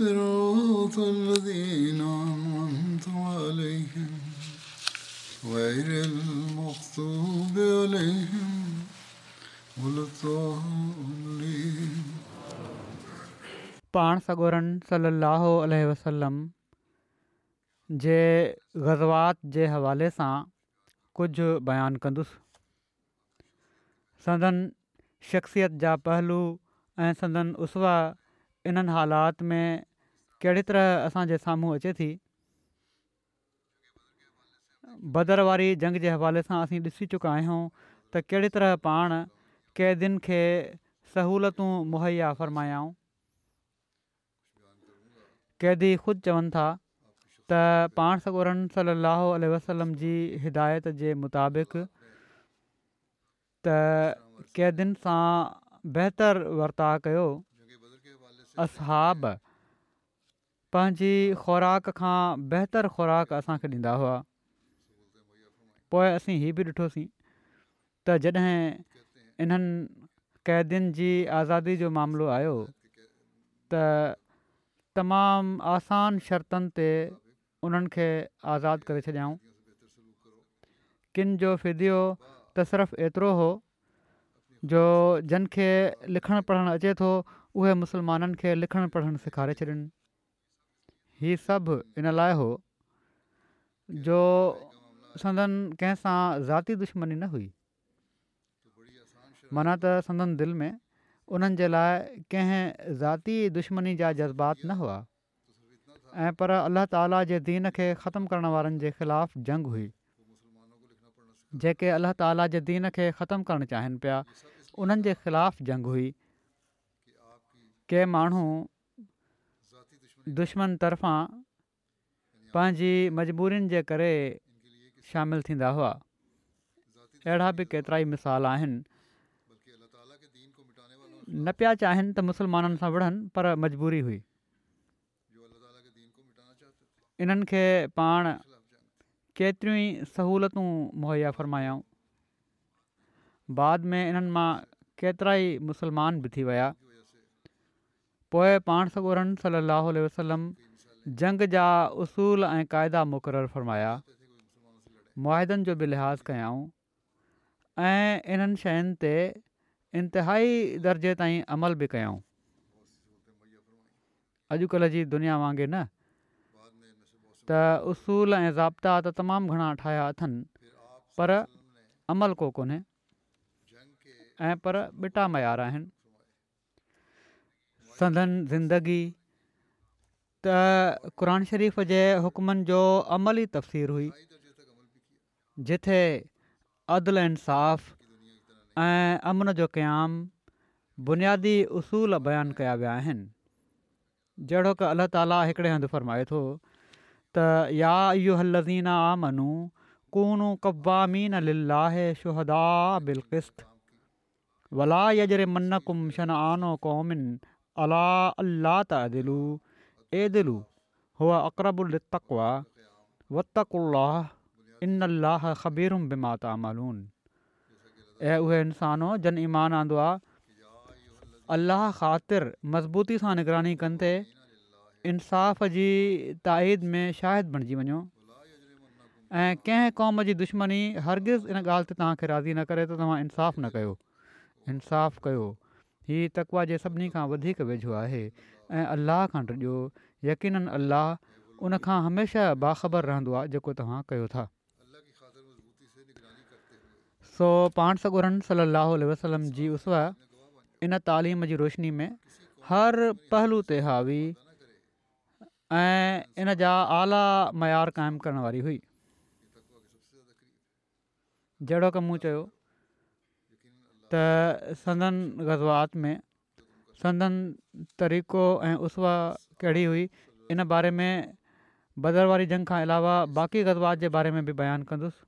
पाण सगोरनि सलाहु वसलम जे ग़ज़वात जे हवाले सां कुझु बयानु कंदुसि सदनि शख़्सियत जा पहलू ऐं سندن उसवा इन्हनि حالات میں कहिड़ी तरह असांजे साम्हूं अचे थी बदर वारी जंग जे हवाले सां असीं ॾिसी चुका आहियूं त कहिड़ी तरह पाण क़ैदनि खे सहूलियतूं मुहैया फरमायाऊं क़ैदी ख़ुदि चवनि था त पाण सगुरन सली वसलम जी हिदायत जे मुताबिक़ त कैदियुनि सां बहितरु वर्ता कयो असाब पंहिंजी ख़ुराक खां बहितर खुराक असांखे ॾींदा हुआ पोइ असीं हीअ बि ॾिठोसीं त जॾहिं इन्हनि क़ैदीनि जी आज़ादी जो मामिलो आयो त तमामु आसान शर्तनि ते उन्हनि खे आज़ादु करे छॾियाऊं किनि जो फिदियो त सिर्फ़ु एतिरो हो जो जिन खे लिखणु पढ़णु अचे थो उहे मुस्लमाननि खे लिखणु पढ़णु सेखारे छॾियनि हीअ सभु इन लाइ हो जो سندن कंहिंसां ज़ाती दुश्मनी न हुई माना त संदनि दिलि में उन्हनि जे लाइ कंहिं ज़ाती दुश्मनी जा जज़्बात न हुआ ऐं पर अलाह ताला जे दीन खे ख़तमु करण वारनि जे ख़िलाफ़ु जंग हुई जेके अलाह ताला जे दीन खे ख़तमु करणु चाहिनि पिया उन्हनि जे ख़िलाफ़ु जंग हुई के माण्हू दुश्मन तर्फ़ां पंहिंजी मजबूरीनि जे करे शामिलु थींदा हुआ अहिड़ा बि केतिरा ई मिसाल आहिनि न पिया चाहिनि त मुस्लमाननि सां विढ़नि पर मजबूरी हुई इन्हनि खे पाण केतिरियूं ई सहूलियतूं मुहैया फरमायूं बाद में इन्हनि मां केतिरा ई बि थी विया पोए पाण सभु सली अलाहु वसलम जंग जा उसूल ऐं क़ायदा मुक़ररु फ़रमाया मुआदनि जो बि लिहाज़ु कयऊं ऐं इन्हनि शयुनि ते इंतिहाई दर्जे ताईं अमल बि कयूं अॼुकल्ह जी दुनिया वांगुरु न त उसूल ऐं ज़ाब्ता त तमामु घणा ठाहिया अथनि पर अमल कोन्हे ऐं पर ॿिटा मयार आहिनि संदन ज़िंदगी त क़ुर शरीफ़ जे हुकमनि जो अमली तफ़सीर हुई जिथे अदल इंसाफ़ ऐं अमन जो क़याम बुनियादी उसूल बयानु कया विया आहिनि जहिड़ो की अलाह ताला हिकिड़े हंधु फ़र्माए थो त कुम शन आनो क़ौमिन अलाह अलाह तकरबु वाह इन अलाह ख़बीर ऐं उहे इंसान जन ईमान आंदो आहे अलाह ख़ातिर मज़बूती सां निगरानी कंदे इनसाफ़ जी ताईद में शाहिद बणजी वञो ऐं कंहिं क़ौम जी दुश्मनी हरगिज़ु इन ॻाल्हि ते तव्हांखे राज़ी न करे त तव्हां इंसाफ़ु न कयो इनसाफ़ु कयो हीअ तकवा जे सभिनी खां वधीक वेझो आहे ऐं अलाह खां रु जो यकीननि अलाह उनखां हमेशह बाख़बर रहंदो आहे जेको तव्हां कयो था सो पाण सगुरनि सली अलाहु वसलम जी उसवा इन तालीम जी रोशनी में हर पहलू ते हावी ऐं इन जा आला मयारु क़ाइमु करण वारी हुई जहिड़ो कम चयो त संदन गज़वात में संदनि तरीक़ो ऐं उसवाड़ी हुई इन बारे में बदरवारी जंग खां अलावा बाक़ी ग़ज़ात जे बारे में बि बयानु कंदुसि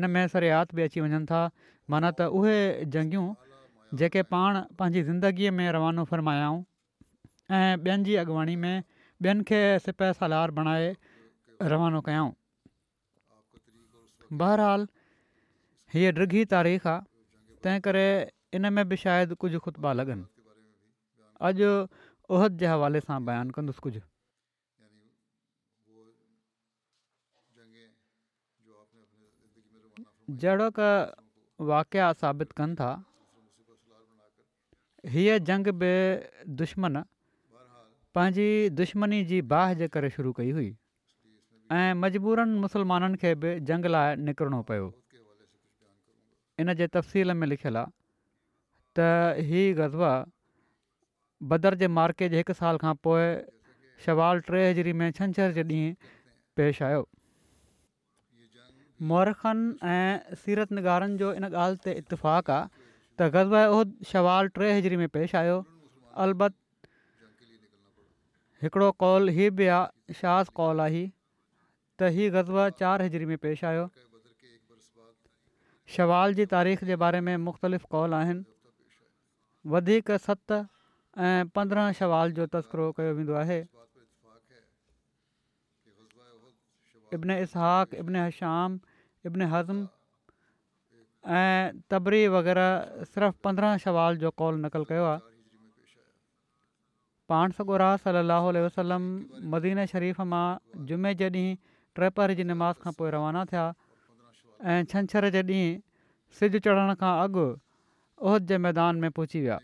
इन में सरियात बि अची वञनि था माना त उहे जंगियूं जेके पाण पंहिंजी ज़िंदगीअ में रवानो फ़रमायाऊं ऐं ॿियनि जी अॻुवाणी में ॿियनि खे सिपाहि सार बणाए रवानो कयऊं बहरहाल हीअ ॾी तारीख़ आहे तंहिं करे इन में बि शायदि कुझु ख़ुतबा लॻनि अॼु उहद जे हवाले सां बयानु कंदुसि कुझु जहिड़ो का वाकिया साबित कनि था हीअ जंग बि दुश्मन पंहिंजी दुश्मनी जी बाह जे करे शुरू कई हुई ऐं मजबूरनि मुस्लमाननि खे बि जंग लाइ निकिरणो पियो इन जे तफ़सील में लिखियलु आहे त हीअ ग़ज़ब बदर जे मार्के जे हिकु साल खां पोइ शवाल टे हज़री में छंछरु जे ॾींहुं पेश आयो मौरखनि ऐं सीरत निगारनि जो इन ॻाल्हि ते इतफ़ाक़ आहे त ग़ज़ब उहो सवाल टे हज़री में पेश आयो अलबत हिकिड़ो कॉल हीअ बि आहे शास कॉल आई त हीअ ग़ज़ चारि हज़री में पेश आयो शवाल जी तारीख़ जे बारे में मुख़्तलिफ़ कॉल आहिनि वधीक सत ऐं पंद्रहं शवाल जो तस्रो कयो वेंदो आहे इब्न इसहक़ब्न हिशाम इब्न हज़म ऐं तबरी वग़ैरह सिर्फ़ु पंद्रहं शवाल जो कॉल नक़लु कयो आहे पाण सॻो रा सलाहु वसलम मदीन शरीफ़ मां जुमे जे ॾींहुं ट्रेपर जी निमाज़ खां पोइ रवाना थिया ऐं छंछरु जे ॾींहुं सिजु चढ़ण खां अॻु ओहिद जे मैदान में पहुची विया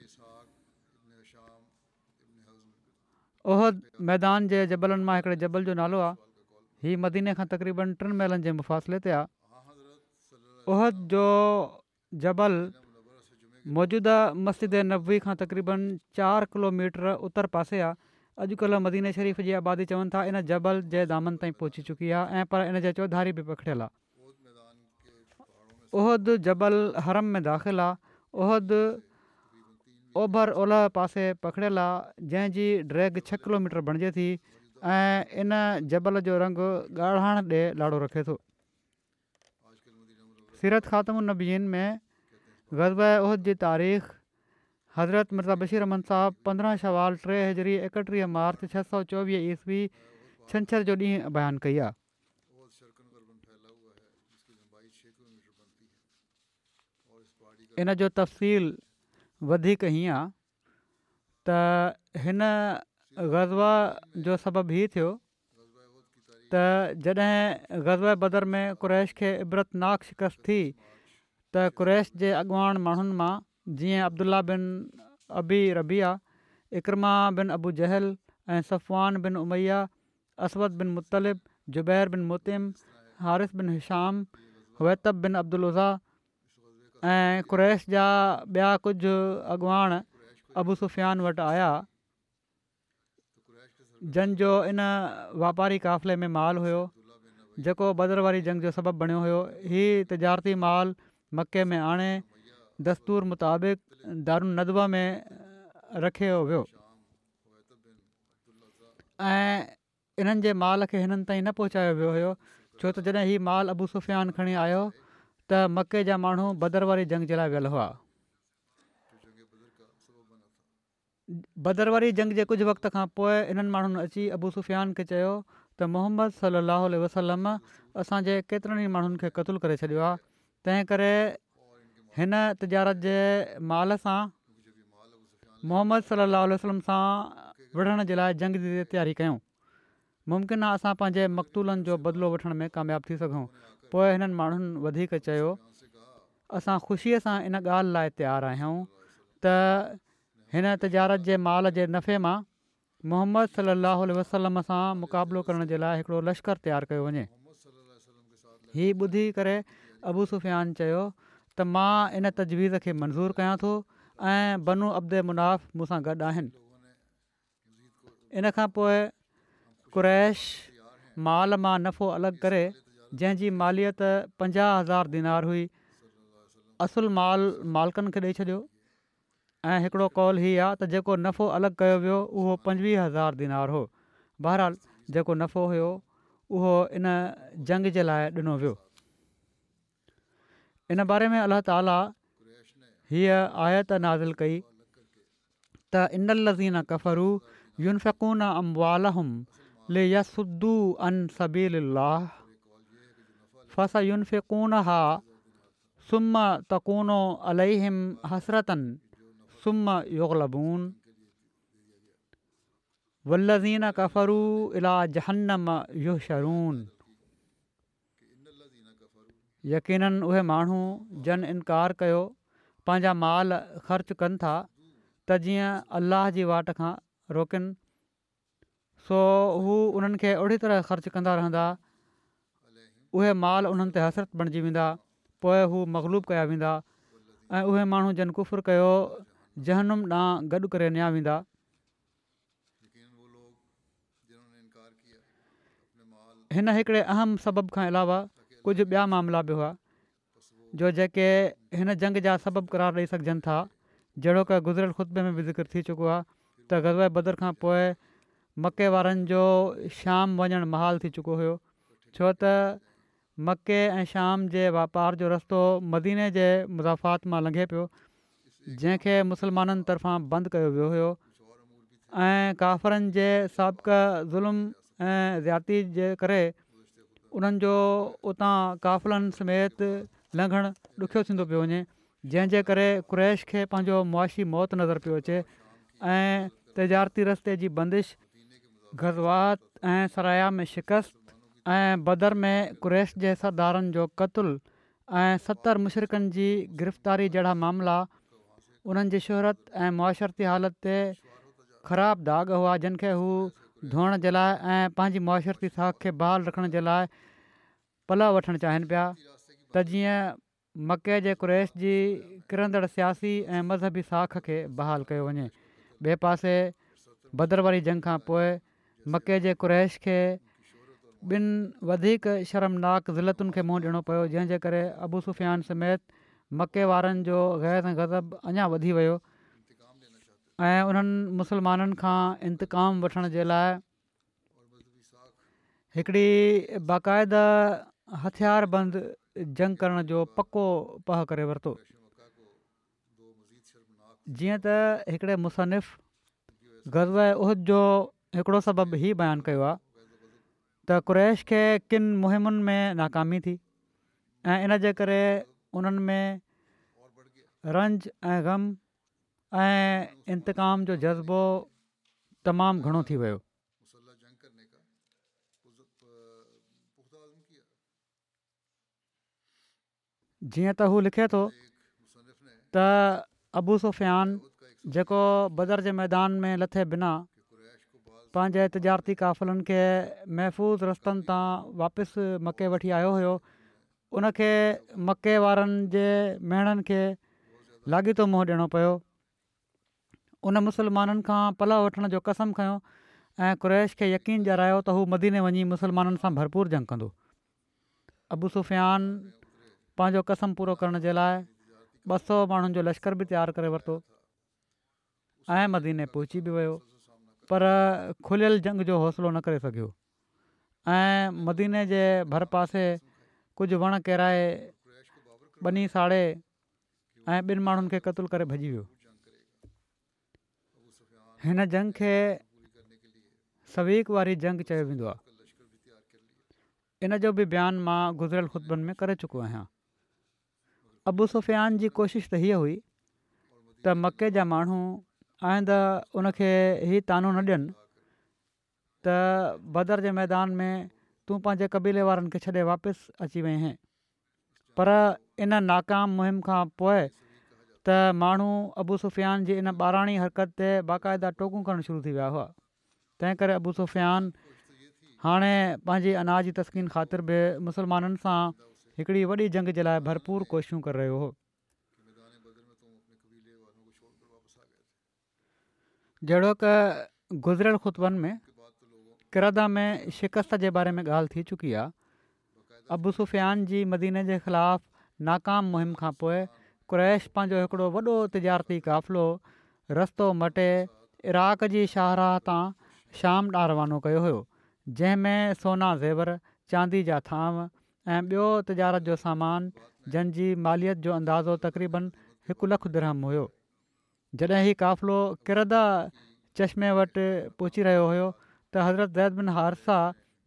ओहिद मैदान जे जबलनि मां हिकिड़े जबल जो नालो आहे ही मदीने खां तक़रीबनि टिनि महिलनि जे मुफ़ासिले ते आहे ओहिद जो जबल मौजूदा मस्जिद नबी खां तक़रीबनि चारि किलोमीटर उतर पासे आहे अॼुकल्ह मदीने शरीफ़ जी आबादी चवनि था इन जबल जे दामन ताईं पहुची चुकी आहे ऐं पर इन जे चौधारी बि पकिड़ियल आहे उहिद जबल हरम में दाख़िलु आहे اوبر ओभर ओलह पासे पकिड़ियलु आहे जंहिंजी ड्रैग छह किलोमीटर बणिजे थी ऐं इन जबल जो रंगु ॻाढ़ाइणु ॾे लाड़ो रखे थो सीरत ख़ात्म नबीन में ग़ज़ब उहिद जी तारीख़ हज़रत मिर्ज़ा बशीरमन साहबु पंद्रहं सवाल टे हज़री एकटीह मार्च छह सौ चोवीह ईस्वी छंछरु जो ॾींहुं बयानु कई आहे इन जो तफ़सील वधीक हीअं आहे त हिन ग़ज़वा जो सबबु हीउ थियो त जॾहिं ग़ज़वे बदर में क़्रैश खे इबरतनाक शिकस्त थी त क़्रैश जे अॻुवान माण्हुनि मां जीअं अब्दुला बिन अबी रबिया इकरमा बिन अबू जहल ऐं Safwan bin Umayya Aswad bin Muttalib Jubair bin Mutim Harith bin Hisham Huwait bin Abdullah ऐं कुरेश जा ॿिया कुझु अॻवान अबु सुफ़ियान वटि आया जंहिंजो इन वापारी क़ाफ़िले में माल हुयो जेको बदरवारी जंग जो सबबु बणियो हुयो हीउ तिजारती माल मके में आणे दस्तूर मुताबिक़ दारु नदब में रखियो वियो ऐं इन्हनि माल खे हिननि ताईं न पहुचायो वियो हुयो छो त जॾहिं हीउ माल अबू सुफ़ियान खणी आयो त मके जा माण्हू भदर वारी जंग जे लाइ वियल हुआ भदर वारी जंग जे कुझु वक़्त खां पोइ इन्हनि माण्हुनि अची अबू सुफ़ियान खे चयो त मोहम्मद सलाहु वसलम असांजे केतिरनि ई माण्हुनि खे क़तलु करे छॾियो आहे तंहिं करे हिन तिजारत जे माल सां मोहम्मद सलाह वसलम सां विढ़ण जे लाइ जंग जी तयारी कयूं मुमकिन आहे असां पंहिंजे मकतूलनि जो बदिलो वठण में थी सघूं पोइ हिननि माण्हुनि वधीक चयो असां ख़ुशीअ सां इन ॻाल्हि लाइ तयारु आहियूं त हिन तजारत जे माल जे नफ़े मां मुहम्मद सलाहु वसलम सां मुक़ाबिलो करण जे लाइ हिकिड़ो लश्करु तयारु कयो वञे हीअ ॿुधी करे अबू सुफ़ियान चयो त मां इन तजवीज़ खे मंज़ूरु कयां थो ऐं बनू अब्दे मुनाफ़ मूंसां गॾु आहिनि इन खां माल मां नफ़ो अलॻि करे जंहिंजी मालियत पंजाह हज़ार दिनार हुई असुल माल मालिकनि खे ॾेई छॾियो ऐं हिकिड़ो कॉल हीअ आहे त जेको नफ़ो अलॻि कयो वियो उहो पंजवीह हज़ार दिनार हो बहरहाल जेको नफ़ो हुयो उहो इन जंग जे लाइ ॾिनो वियो इन बारे में अल्ला ताला हीअ आयत नाज़िल कई त इन लज़ीन कफ़र युनिफून अम्बालम ले यू अन सबील फ़स युनिफ़ुन हा सुम तकूनो अलहिम हसरतनि सुम युगलबून वल्लज़ीन कफ़रू इला जहनम यूशरून यक़ीननि उहे माण्हू जन इनकार कयो पंहिंजा माल ख़र्चु कनि था त जीअं अलाह जी वाट खां रोकिन सो हू उन्हनि खे ओड़ी तरह ख़र्चु कंदा रहंदा उहे माल उन्हनि ते हसरत बणिजी वेंदा पोइ हू मगलूब कया वेंदा ऐं उहे माण्हू जन कुफुर कयो जहनुम ॾांहुं गॾु करे निया वेंदा हिन हिकिड़े अहम सबब खां अलावा कुझु ॿिया मामला बि हुआ जो जेके हिन जंग जा सबबु करार ॾेई सघजनि था जहिड़ो की गुज़िरियल ख़ुतबे में बि ज़िक्र थी चुको आहे त बदर खां पोइ मके वारनि जो शाम वञणु महाल थी चुको हुओ छो त मके ऐं शाम जे वापार जो रस्तो मदीने जे मुज़ाफ़ात मां लंघे पियो जंहिंखे मुसलमाननि तरफ़ां बंदि कयो वियो हुयो ऐं काफ़लनि जे साबक ज़ुल्म ऐं ज़्याती जे करे उन्हनि जो उतां काफ़िलनि समेत लंघणु ॾुखियो थींदो पियो वञे जंहिंजे करे क्रैश खे पंहिंजो मुआशी मौत नज़र पियो अचे ऐं तजारती रस्ते जी बंदिश गज़वात ऐं सराया में शिकस्त ऐं बदर में कु्रेश जे सरदारनि जो क़तुलु ऐं सतरि मुशरक़नि जी गिरफ़्तारी जहिड़ा मामला उन्हनि जी शुहरत ऐं मुआशरती हालति ते ख़राबु दाग़ हुआ जिन खे हू धोअण जे लाइ ऐं पंहिंजी मुआशरती साख खे बहाल रखण जे लाइ पलउ वठणु चाहिनि पिया त जीअं मके जे क्रैश जी किरंदड़ सियासी ऐं मज़हबी साख खे बहाल कयो वञे ॿिए पासे भदर वारी जंग खां पोइ मके जे कुरैश खे ॿिनि वधीक शर्मनाक ज़िलतुनि खे मुंहुं ॾियणो पियो जंहिंजे करे सुफ़ियान समेत मके वारनि जो ग़ैर सां गज़ब अञा वधी वियो ऐं उन्हनि मुसलमाननि खां इंताम वठण जे लाइ हिकिड़ी बाक़ाइदा हथियार जंग करण जो पको पह करे वरितो जीअं त हिकिड़े गज़ब उहद जो हिकिड़ो सबबु ई बयानु कयो आहे त कु्रेश खे किनि मुहिमुनि में नाकामी थी ऐं इन जे करे उन्हनि में रंज ऐं ग़म ऐं انتقام जो जज़्बो तमामु घणो थी वियो जीअं त हू लिखे थो त अबु सुफयान जेको बदर जे मैदान में लथे बिना पंहिंजे तिजारती काफ़िलनि खे महफ़ूज़ रस्तनि तां वापसि मके वठी आयो हुयो उनखे मके वारनि जे मेणनि खे लाॻीतो मुंहुं ॾियणो पियो उन मुसलमाननि खां पलउ वठण जो कसम खयों ऐं क़्रैश खे यकीन जारायो त हू मदीने वञी मुसलमाननि सां भरपूर जंग कंदो अबू सुफ़ियान पंहिंजो कसम पूरो करण जे लाइ ॿ सौ माण्हुनि जो लश्कर बि तयारु करे वरितो ऐं मदीने पहुची बि वियो पर खुलियल जंग जो हौसलो न करे सघियो ऐं मदीने जे भर पासे कुझु वण किराए बनी साड़े ऐं ॿिनि माण्हुनि खे क़तलु करे भॼी वियो हिन झंग खे सवीक वारी जंग चयो वेंदो आहे इन जो बि बयानु मां गुज़िरियल ख़ुतबनि में करे चुको आहियां अबु सुफ़ियान जी कोशिशि त हीअ हुई त मके जा माण्हू आईंदा उनखे ई तानू न ॾियनि त बदर जे मैदान में तूं पंहिंजे क़बीले वारनि खे छॾे वापसि अची वई आहे पर इन नाकाम मुहिम खां पोइ त माण्हू अबू सुफ़ियान जी इन ॿाराणी हरकत ते बाक़ाइदा टोकूं करणु शुरू थी विया हुआ तंहिं करे अबु सुफ़ियान हाणे पंहिंजी अनाज जी तस्कीन ख़ातिर बि मुस्लमाननि सां हिकिड़ी वॾी जंग जे लाइ भरपूर कोशिशूं करे रहियो हो जहिड़ो क गुज़िरियल ख़ुतबन में किरदा में शिकस्त जे बारे में ॻाल्हि थी चुकी आहे सुफ़ियान जी मदीने जे ख़िलाफ़ु नाकाम मुहिम खां पोइ क्रैश पंहिंजो हिकिड़ो वॾो तजारती क़ाफ़िलो रस्तो मटे इराक जी शाहराह तां शाम रवानो कयो हुयो जंहिंमें सोना ज़ेवर चांदी जा थाम ऐं ॿियो तजारत जो सामान जंहिंजी मालियत जो अंदाज़ो तक़रीबन हिकु लखु द्रहम हुयो जॾहिं हीउ क़ाफ़िलो किरदा चश्मे वटि पहुची रहियो हुयो त हज़रत ज़ैद बिन हारसा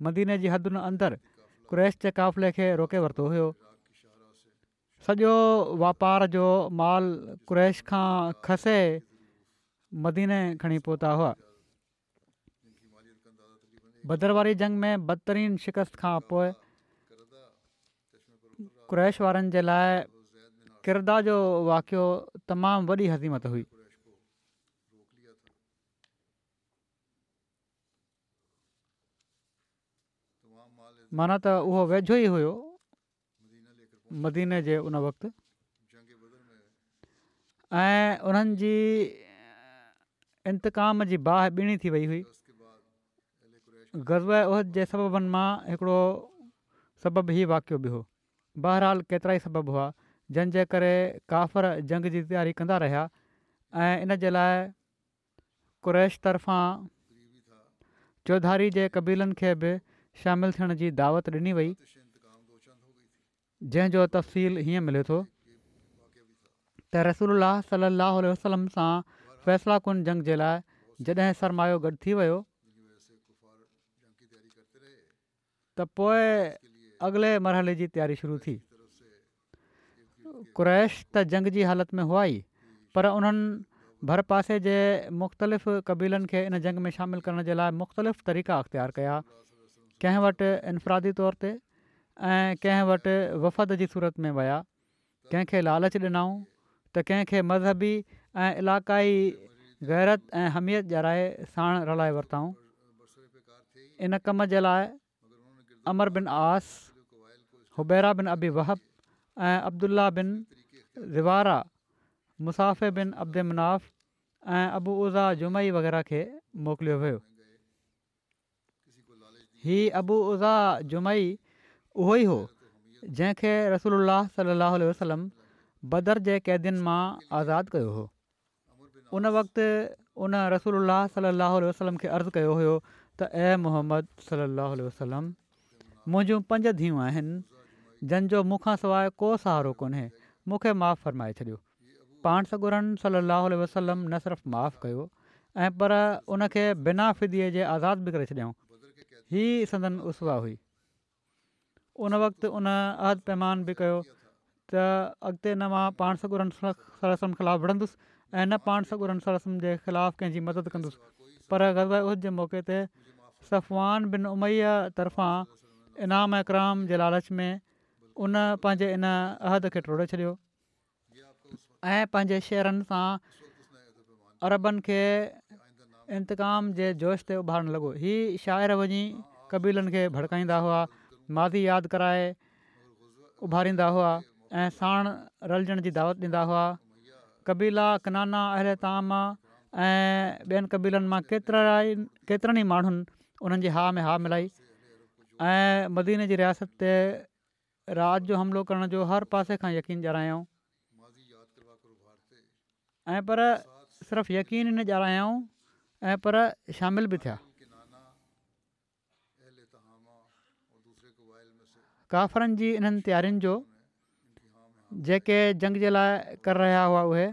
मदीने जी हदिनि अंदरि क्रैश जे क़ाफ़िले खे रोके वरितो हुयो सॼो वापार जो माल क्रैश खां खसे मदीने खणी पहुता हुआ भदर जंग में बदतरीन शिकस्त खां पोइ क्रैश वारनि जे लाइ किरदा जो वाक़ियो तमामु वॾी हज़ीमत हुई माना त उहो वेझो ई हुयो मदीने जे उन वक़्तु ऐं उन्हनि जी इंतकाम जी बाह ॿीणी थी वई हुई गज़वद जे सबबनि मां हिकिड़ो सबबु ई वाक़ियो बि हो बहरहाल केतिरा ई सबबु हुआ जंहिंजे करे काफ़र जंग जी तयारी कंदा रहिया ऐं इन जे लाइ कुरैश तर्फ़ां चौधारी जे कबीलनि खे बि शामिलु थियण जी दावत ॾिनी वई जंहिंजो तफ़सील हीअं मिले थो त रसूल सलाहु वसलम सां फ़ैसिलाकुनि जंग जे लाइ जॾहिं सरमायो गॾु थी वियो त पोइ अॻिले मरहले जी तयारी शुरू थी क्रैश त जंग जी हालति में हुआ ई पर उन्हनि भर पासे जे मुख़्तलिफ़ु कबीलनि खे इन जंग में शामिलु करण जे लाइ मुख़्तलिफ़ तरीक़ा अख़्तियार कया कंहिं वटि इन्फरादी तौर ते ऐं कंहिं वटि वफ़द जी सूरत में विया कंहिंखे लालच ॾिनाऊं त कंहिंखे मज़हबी ऐं इलाक़ाई ग़ैरत ऐं हमियत जाए साण रलाए वरिताऊं इन कम जे लाइ अमर बिन आस हुबैरा बिन अबी वहब ऐं अब्दुला बिन ज़ीवारा मुसाफ़े बिन अब्द मुनाफ़ ऐं अबू उज़ा जुमई वग़ैरह खे मोकिलियो वियो हीउ अबू उज़ा जुमई उहो ई हो जंहिंखे रसूल सलाह वसलम बदर जे क़ैदियुनि मां आज़ादु कयो हो उन वक़्तु उन रसूल सलाहु वसलम खे अर्ज़ु कयो हुयो त ए मोहम्मद सलाहु वसलम मुंहिंजूं पंज धीअ आहिनि जंहिंजो मूंखां सवाइ को सहारो कोन्हे मूंखे माफ़ु फ़रमाए छॾियो पाण सगुरनि सलाहु वसलम न सिर्फ़ु माफ़ु कयो ऐं पर उनखे बिना फिदीअ जे आज़ादु बि करे छॾियऊं ई संदन उसवा हुई उन वक़्तु उन अहद पैमान बि कयो त अॻिते न मां पाण सगुरन ख़िलाफ़ु विढ़ंदुसि ऐं न पाण सगुरंद सरसम जे ख़िलाफ़ु कंहिंजी मदद कंदुसि पर ग़ज़बद जे मौक़े ते सफ़वान बिन उमैया तरफ़ां इनाम इकराम कराम जे लालच में उन पंहिंजे इन अहद खे टोड़े छॾियो ऐं पंहिंजे शहरनि सां अरबनि खे इंतकाम जे जोश ते उभारणु लॻो हीउ शाइरु वञी कबीलनि खे भड़काईंदा हुआ माज़ी यादि कराए उभारींदा हुआ ऐं साण रलजण जी दावत ॾींदा हुआ कबीला कनाना अहिड़े ताम ऐं ॿियनि कबीलनि मां केतिरा ई केतिरनि ई माण्हुनि हा में हा मिलाई ऐं मदीने जी रियासत ते राति जो हमिलो करण जो हर पासे खां यकीन ॼाणायाऊं ऐं पर सिर्फ़ु यकीन ॼाणायाऊं ऐं पर श बि थिया काफ़रनि जी इन्हनि तयारियुनि जो जेके जंग जे लाइ कर रहिया हुआ उहे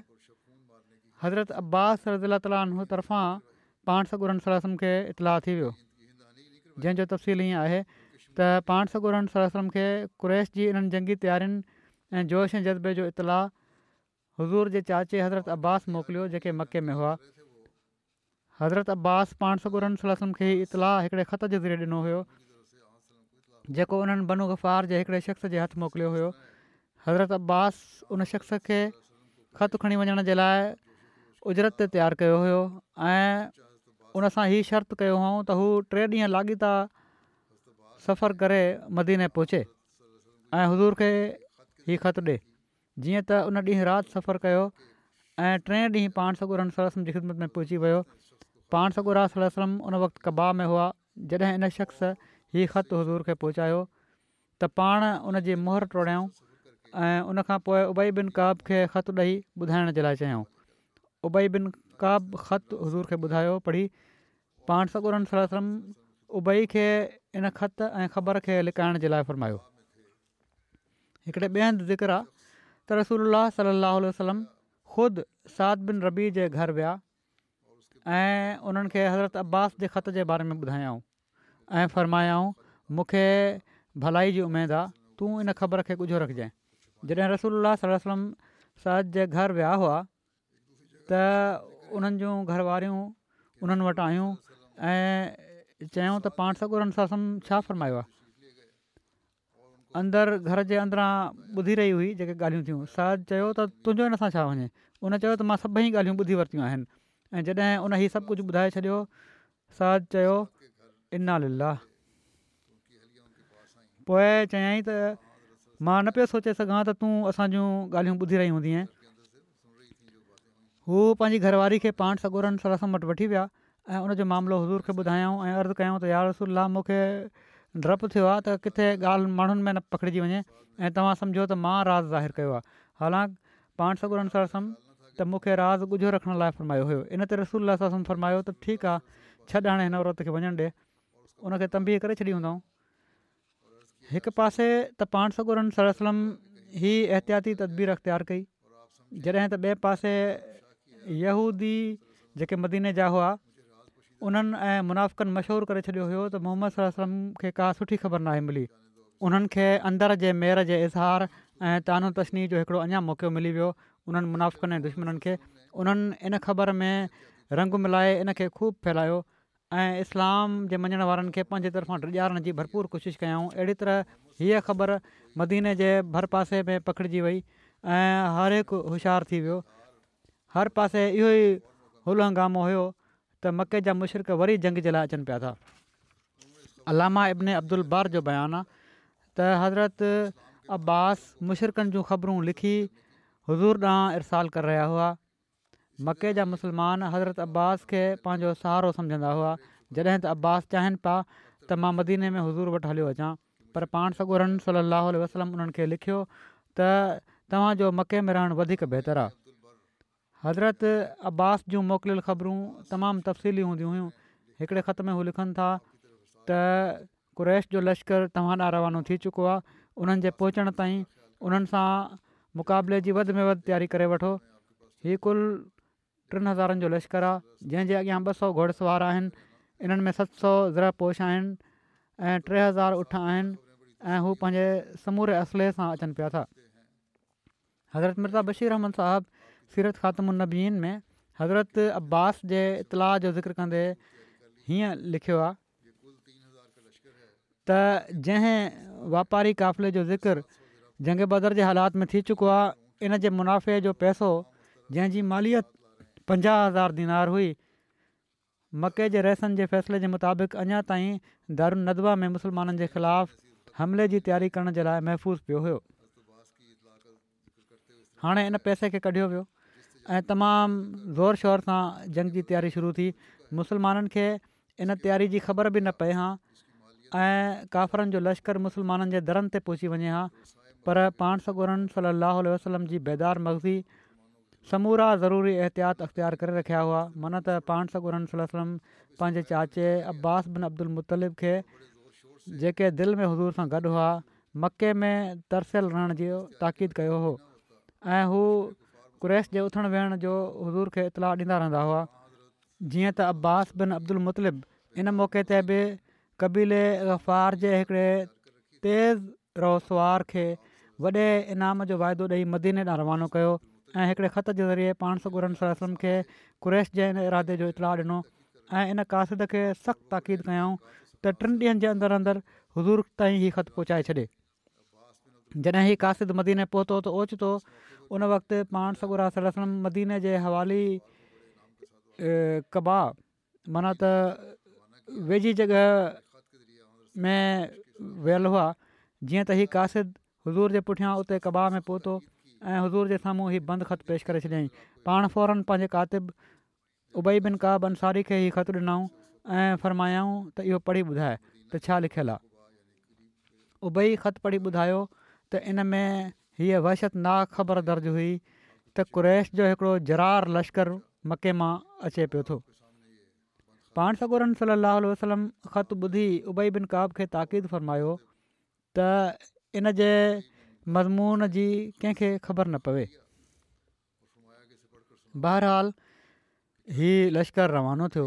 हज़रत अब्बास रज़ुल तालफ़ां पाण सगुर सरम खे इतलाउ थी वियो जंहिंजो तफ़सील हीअं आहे त पाण सगुरन सरम खे कुरेश जी इन्हनि जंगी तयारियुनि ऐं जोश ऐं जज़्बे जो इतलाह हज़ूर जे चाचे हज़रत अब्बास मोकिलियो जेके मके में हुआ हज़रत अब्बास पाण सगुरनि सलतम खे इतला हिकिड़े ख़त जे ज़रिए ॾिनो हुयो जेको उन्हनि बनूगफ़ार जे हिकिड़े शख़्स जे हथु मोकिलियो हुयो हज़रत अब्बास उन शख़्स खे ख़तु खणी वञण जे लाइ उजरत ते तयारु कयो हुयो ऐं शर्त कयो हुउऊं त हू टे ॾींहं लाॻीता सफ़र करे मदीने पहुचे ऐं हुज़ूर खे ई ख़तु ॾिए जीअं त उन ॾींहुं राति सफ़रु कयो ऐं टे ॾींहुं पाण सगुरन जी ख़िदमत में पहुची वियो पाण सगुरा सलम उन वक़्तु कबा में हुआ जॾहिं इन शख़्स ही ख़त हज़ूर खे पहुचायो त पाण उन जी मुहर टोड़ियऊं ऐं उनखां पोइ उबई बिन काब खे ख़तु ॾेई ॿुधाइण जे लाइ चयऊं उबई बिन काब ख़तु हज़ूर खे ॿुधायो पढ़ी पाण सकुरम उबई खे इन ख़त ऐं ख़बर खे लिकाइण जे लाइ फ़र्मायो हिकिड़े ॿिए हंधि ज़िक्र त रसोल सलाहु वसलम ख़ुदि साद बिन रबी जे घर विया ऐं उन्हनि खे हज़रत अब्बास जे ख़त जे बारे में ॿुधायऊं ऐं फ़र्मायाऊं मूंखे भलाई जी उमेदु आहे तूं इन ख़बर खे कुझु रखजांइ जॾहिं रसूल सलम साद जे घर विया हुआ त उन्हनि जूं घर उन्हनि वटि आहियूं ऐं चयूं त पाण सगुरनि सां छा फ़र्मायो आहे घर जे अंदरां ॿुधी रही हुई जेके ॻाल्हियूं थियूं साज चयो त तुंहिंजो हिन सां छा वञे उन चयो त मां सभई ॻाल्हियूं ॿुधी वरितियूं आहिनि ऐं जॾहिं उन हीउ सभु कुझु ॿुधाए छॾियो सद चयो इन्ना ला पोएं चयई त मां न पियो सोचे सघां त तूं असां ॻाल्हियूं ॿुधी रही हूंदी हू पंहिंजी घरवारी खे पाण सगोरनि सर वटि वठी विया ऐं उनजो मामिलो हज़ूर खे ॿुधायऊं ऐं अर्ज़ु कयूं त यार रसूला मूंखे डपु थियो आहे त किथे ॻाल्हि माण्हुनि में न पकड़िजी वञे ऐं तव्हां सम्झो त मां राज़ ज़ाहिर कयो आहे हालांकि पाण सगोरन त मूंखे राज़ ॻुझो रखण लाइ फरमायो हुयो इन ते रसूल सलम फरमायो त ठीकु आहे छॾ हाणे हिन औरत खे वञणु ॾिए उन खे तंबी करे छॾी हूंदऊं हिकु पासे त पाण सगुरन सर सलम ही एहतियाती तदबीर अख़्तियारु कई जॾहिं त ॿिए पासे यहूदी जेके मदीने जा हुआ उन्हनि ऐं मुनाफ़कनि मशहूरु करे छॾियो हुयो त मोहम्मद सर सलम खे का सुठी ख़बर नाहे मिली उन्हनि खे अंदरि जे मेहर जे इज़हार ऐं तानो तशनी जो हिकिड़ो अञा मौक़ो मिली वियो उन्हनि मुनाफ़िकनि ऐं दुश्मननि खे उन्हनि इन ख़बर में रंग मिलाए इन खे खूबु फैलायो ऐं इस्लाम जे मञण वारनि खे पंहिंजे तरफ़ां डॼारण जी भरपूर कोशिशि कयूं अहिड़ी तरह हीअ ख़बर मदीने जे भर पासे में पखिड़िजी वई ऐं हर हिकु होशियारु थी वियो हर पासे इहो ई हुल हंगामो हुयो त मके जा मुशरक वरी जंग जे लाइ अचनि पिया था अलामा इब्न अब्दुल बार जो बयानु आहे त हज़रत अब्बास मुशरिकनि जूं ख़बरूं लिखी हुज़ूर ॾांहुं इरसाल करे रहिया हुआ मके जा मुस्लमान हज़रत अब्बास खे पंहिंजो सहारो सम्झंदा हुआ जॾहिं त अब्बास चाहिनि पिया त मां मदीने में हुज़ूर वटि हलियो अचां पर पाण सॻो रन सली अलाहु वसलम उन्हनि खे लिखियो त तव्हांजो मके में रहणु वधीक बहितरु आहे हज़रत अब्बास जूं मोकिलियल ख़बरूं तमामु तफ़सीली हूंदियूं हुयूं हिकिड़े ख़त में हू लिखनि था त कुरैश जो लश्कर तव्हां ॾा रवानो थी चुको आहे उन्हनि जे पहुचण ताईं उन्हनि सां मुक़ाबले जी वधि में वधि तयारी करे वठो हीउ कुल टिनि हज़ारनि जो लश्कर आहे जंहिंजे अॻियां ॿ सौ घोड़सवार आहिनि इन्हनि में सत सौ ज़रा पोश आहिनि ऐं टे हज़ार उठ आहिनि ऐं हू पंहिंजे समूरे असले सां अचनि पिया था हज़रत मिर्ज़ा बशीर अहमद साहबु सीरत ख़ात्मनबीन में हज़रत अब्बास जे इतलाउ जो ज़िक्र कंदे हीअं लिखियो आहे त जंहिं वापारी क़फ़िले जो ज़िक्र जंग बदर जे हालात में थी चुको आहे इन जे मुनाफ़े जो पैसो जंहिंजी मालियत पंजाहु हज़ार दीनार हुई मके जे रेसन जे फ़ैसिले जे मुताबिक़ अञा ताईं दारूना में मुसलमाननि जे ख़िलाफ़ु हमले जी तयारी करण जे लाइ महफ़ूज़ पियो हुयो हाणे इन पैसे खे कढियो वियो ऐं तमामु ज़ोर शोर सां जंग जी तयारी शुरू थी मुसलमाननि खे इन तयारी जी ख़बर बि न पए हा ऐं काफ़रनि जो लश्कर मुसलमाननि जे दरनि ते पहुची वञे हा पर सगोरन सलाहु आल वसलम जी बेदार मग़ज़ी समूरा ज़रूरी एहतियात अख़्तियार करे रखिया हुआ मन त पाण सगोरन सलम पंहिंजे चाचे अब्बास बिन अब्दुल मुतलिब खे जेके दिलि में हज़ूर सां गॾु हुआ मके में तरसियलु रहण जो ताक़ीद कयो हो ऐं हू क्रेस जे उथण वेहण जो हज़ूर खे इतलाउ ॾींदा रहंदा हुआ जीअं त अब्बास बिन अब्दुल मुतलिब इन मौक़े ते बि क़बीले ग़फ़ार जे हिकिड़े तेज़ रोसवार खे वॾे इनाम जो वाइदो ॾेई मदीने ॾांहुं रवानो कयो ऐं हिकिड़े ख़त जे ज़रिए पाण सगुरन सलम खे कुरेश जे इन इरादे जो इतलाउ ॾिनो ऐं इन कासिद खे सख़्तु ताक़ीद कयऊं त टिनि ॾींहनि जे अंदरि अंदरि हज़ूर ताईं हीउ ख़तु पहुचाए छॾे जॾहिं हीउ कासिद मदीने पहुतो त ओचितो उन वक़्तु पाण सगुरा सलम मदीने जे हवाली कबा माना त वेझी जॻह में वियल हुआ जीअं त हीउ कासिद हज़ूर जे पुठियां उते कबा में पहुतो ऐं हज़ूर जे साम्हूं हीउ बंदि ख़तु पेश करे छॾियईं पाण फौरन पंहिंजे कातिबु उबई बिन काब अंसारी खे ई ख़तु ॾिनऊं ऐं फ़रमायाऊं त इहो पढ़ी ॿुधाए त छा लिखियलु आहे उबई ख़त पढ़ी ॿुधायो त इन में हीअ वहशत ना ख़बर दर्ज हुई त कुरैश जो हिकिड़ो जरार लश्कर मके मां अचे पियो थो पाण सगोरनि صلی اللہ वसलम ख़तु ॿुधी उबई बिन काब खे ताक़ीद फरमायो त इन जे मज़मून जी कंहिंखे ख़बर न पवे बहरहाल हीउ लश्कर रवानो थियो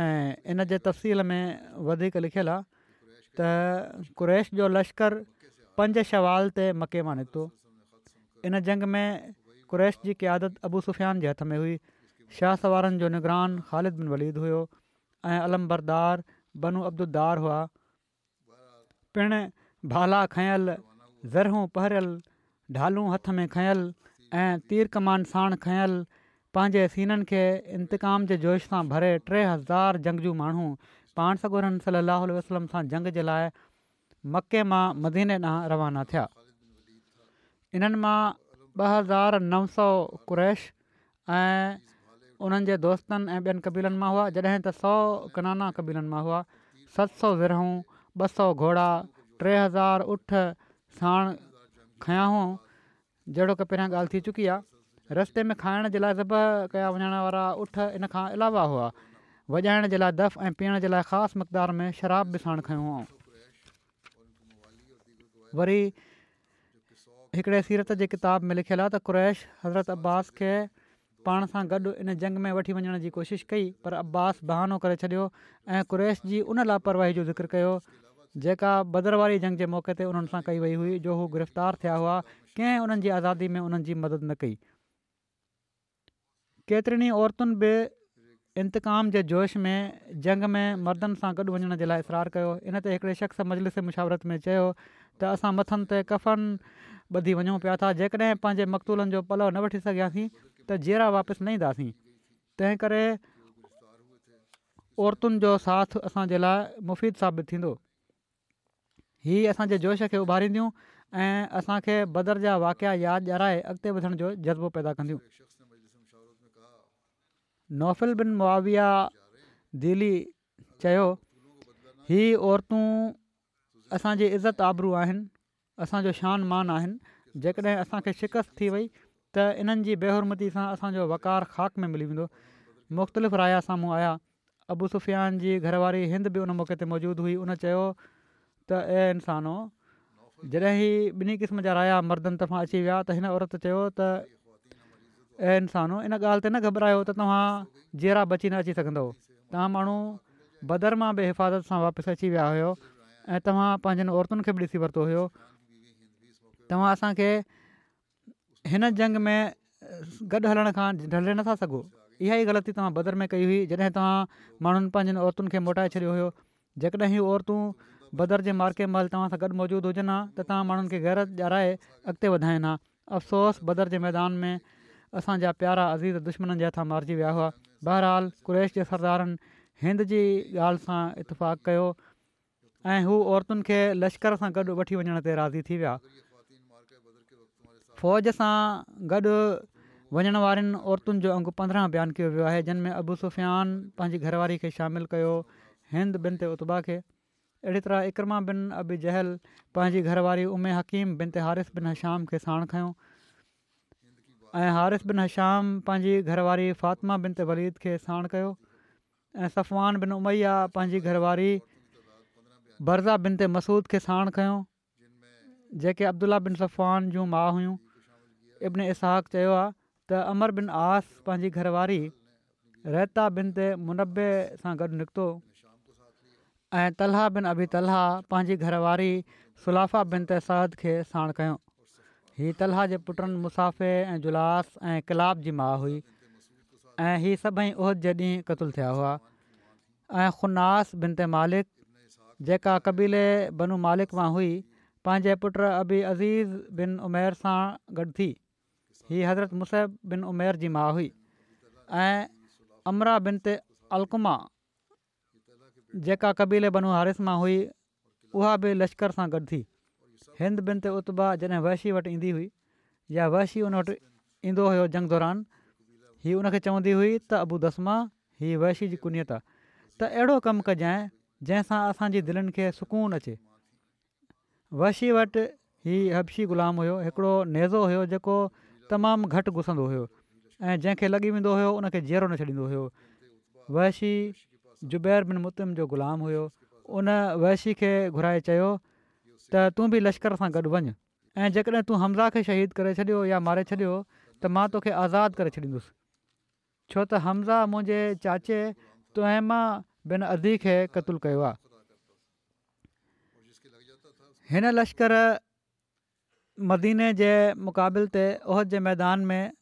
ऐं इन जे तफ़सील में वधीक लिखियलु आहे त क़रेश जो लश्कर पंज शवाल ते मके मां निकितो इन जंग में क़्रेश जी क़यादत अबू सुफ़ियान जे हथ में हुई शाह सवारनि जो निगरान ख़ालिद बिन वलीद हुयो ऐं अलबरदार बनू अब्दुदार हुआ पिण भाला खयल ज़रहूं पहिरियल ढालूं हथ में खयल ऐं तीर कमान साण खयल पंहिंजे सीननि खे इंतकाम जे जोश सां भरे टे हज़ार जंगजू जूं माण्हू पाण सगुरहनि सलाहु वसलम सां जंग जे लाइ मके मां मदीने ॾांहुं रवाना थिया इन्हनि मां ॿ हज़ार नव सौ कुरैश ऐं उन्हनि जे दोस्तनि ऐं ॿियनि क़बीलनि मां हुआ जॾहिं त सौ कनाना क़बीलनि मां हुआ सत सौ ज़रूरु ॿ सौ घोड़ा टे हज़ार उठ साण खयां हुआ जहिड़ो की पहिरियां ॻाल्हि थी चुकी आहे रस्ते में खाइण जे लाइ सब कया वञण वारा उठ इन खां अलावा हुआ वॼाइण जे लाइ दफ़ ऐं पीअण जे लाइ ख़ासि मक़दार में शराब बि साण खयों हुउऊं वरी हिकिड़े सीरत जी किताब में लिखियलु आहे त कुरैश हज़रत अब्बास खे पाण सां गॾु इन जंग में वठी वञण जी कोशिशि कई पर अब्बास बहानो करे छॾियो ऐं कुरैश जी उन लापरवाही जो ज़िक्र कयो जेका बदरवाड़ी जंग जे मौक़े ते उन्हनि सां कई वई हुई जो हू गिरफ़्तार थिया हुआ कंहिं उन्हनि जी आज़ादी में उन्हनि मदद न कई केतिरनि औरतुनि बि इंतकाम जे जोश में जंग में मर्दनि सां गॾु वञण जे लाइ इसरार कयो इन ते शख़्स मजलिस मुशावरत में चयो त असां मथनि ते कफ़न ॿधी वञूं पिया था जेकॾहिं पंहिंजे मकतूलनि जो पलउ न वठी सघियासीं त जीअरा वापसि न ईंदासीं तंहिं करे औरतुनि जो साथ असांजे लाइ मुफ़ीद साबित थींदो हीअ असांजे जोश खे उभारींदियूं ऐं असांखे बदर जा वाकिया यादि ॼाराए अॻिते वधण जो जज़्बो पैदा कंदियूं नौफ़िल बिन मुआविया दिली चयो हीअ औरतूं असांजी इज़त आबरू आहिनि असांजो शान मान आहिनि जेकॾहिं असांखे शिकस्त थी वई त इन्हनि जी बेहुरमती सां असांजो ख़ाक में मिली वेंदो मुख़्तलिफ़ राया साम्हूं आया अबू सुफ़ियान जी घरवारी हिंद बि उन मौक़े ते मौजूदु हुई उन चयो त ऐं इंसानो जॾहिं ई ॿिन्ही क़िस्म जा राया मर्दनि तरफ़ां अची विया त हिन औरत चयो त ऐं इन ॻाल्हि ते न घबरायो त तव्हां जहिड़ा बची न अची सघंदव तव्हां माण्हू बदर मां बि हिफ़ाज़त सां वापसि अची विया हुयो ऐं तव्हां पंहिंजनि औरतुनि खे बि ॾिसी वरितो हुयो तव्हां हिन जंग में गॾु हलण खां ढले नथा सघो इहा ई ग़लती तव्हां बदर में कई हुई जॾहिं तव्हां माण्हुनि पंहिंजनि औरतुनि खे मोटाए छॾियो हुयो जेकॾहिं औरतूं बदर जे मार्के महिल तव्हां सां गॾु मौजूदु हुजनि हा त तव्हां माण्हुनि खे घर ॼाणाए अॻिते वधाइनि हा अफ़सोस बदर जे मैदान में असांजा प्यारा अज़ीज़ दुश्मन जे हथां मारिजी विया हुआ बहरहाल कुरेश जे सरदारनि हिंद जी ॻाल्हि सां इतफ़ाक़ कयो ऐं हू औरतुनि खे लश्कर सां गॾु वठी वञण ते राज़ी थी विया फ़ौज सां गॾु वञण वारनि औरतुनि जो अंगु पंद्रहं बयानु कयो वियो आहे जिन में अबू सुफ़ियान पंहिंजी घरवारी खे शामिलु कयो हिंद बिन ते उता खे अहिड़ी तरह इकरमा बिन अबि जहल पंहिंजी घरवारी उमे हकीम बिन ते हारिफ़ बिन हशाम खे साण खयों ऐं हारिफ़ बिन हशाम पंहिंजी घरवारी फ़ातिमा बिन ते वलीद खे साण कयो ऐं सफ़वान बिन उमैया पंहिंजी घरवारी बरज़ा बिन ते मसूद खे साण खयों जेके अब्दुल्ला बिन सफ़वान जूं माउ हुयूं इब्न इसहाक चयो आहे त अमर बिन आस पंहिंजी घरवारी रहता बिन ते मुनबे सां गॾु निकितो ऐं तलहा बिन अबी तलहा पंहिंजी घरवारी सुलाफ़ा बिन ते तेसाद खे साण कयो हीअ तलहा जे पुटनि मुसाफ़े ऐं जुलास ऐं कलाब जी माउ हुई ऐं हीअ सभई उहिद जे ॾींहुं क़तुल थिया हुआ ऐं ख़ुनास बिन ते मालिक जेका क़बीले बनु मालिक मां हुई पंहिंजे पुट अबी अज़ीज़ बिन उमेर सां गॾु थी हीअ हज़रत मुसैब बिन उमेर जी माउ हुई ऐं अमरा बिन ते अलकमा जेका कबीले बनो हारिश मां हुई उहा बि लश्कर सां गॾु थी हिंद बिन ते उता जॾहिं वैशी वटि ईंदी हुई या वैशी उन वटि ईंदो हुयो जंग दौरान हीअ उनखे चवंदी हुई त अबूदसमा हीअ वैशी जी कुुनित आहे त अहिड़ो कमु कजांइ जंहिंसां असांजी दिलनि खे सुकून अचे वैशी वटि हीउ हबशी ग़ुलाम हुयो हिकिड़ो नेज़ो हुयो जेको तमामु घटि घुसंदो हुओ ऐं जंहिंखे लॻी वेंदो हुयो उन खे न छॾींदो हुयो वैशी ज़ुबैर बिन मुतिम जो ग़ुलाम हुयो उन वैशी खे घुराए चयो त तूं बि लश्कर सां गॾु वञु ऐं जेकॾहिं तूं हमज़ा खे शहीद करे छॾियो या मारे छॾियो त मां तोखे आज़ादु करे छॾींदुसि छो त हमज़ा मुंहिंजे चाचे तोइमा बिन अदी खे क़तूल कयो आहे हिन लश्कर मदीने जे मुक़ाबिल ते उहद जे मैदान में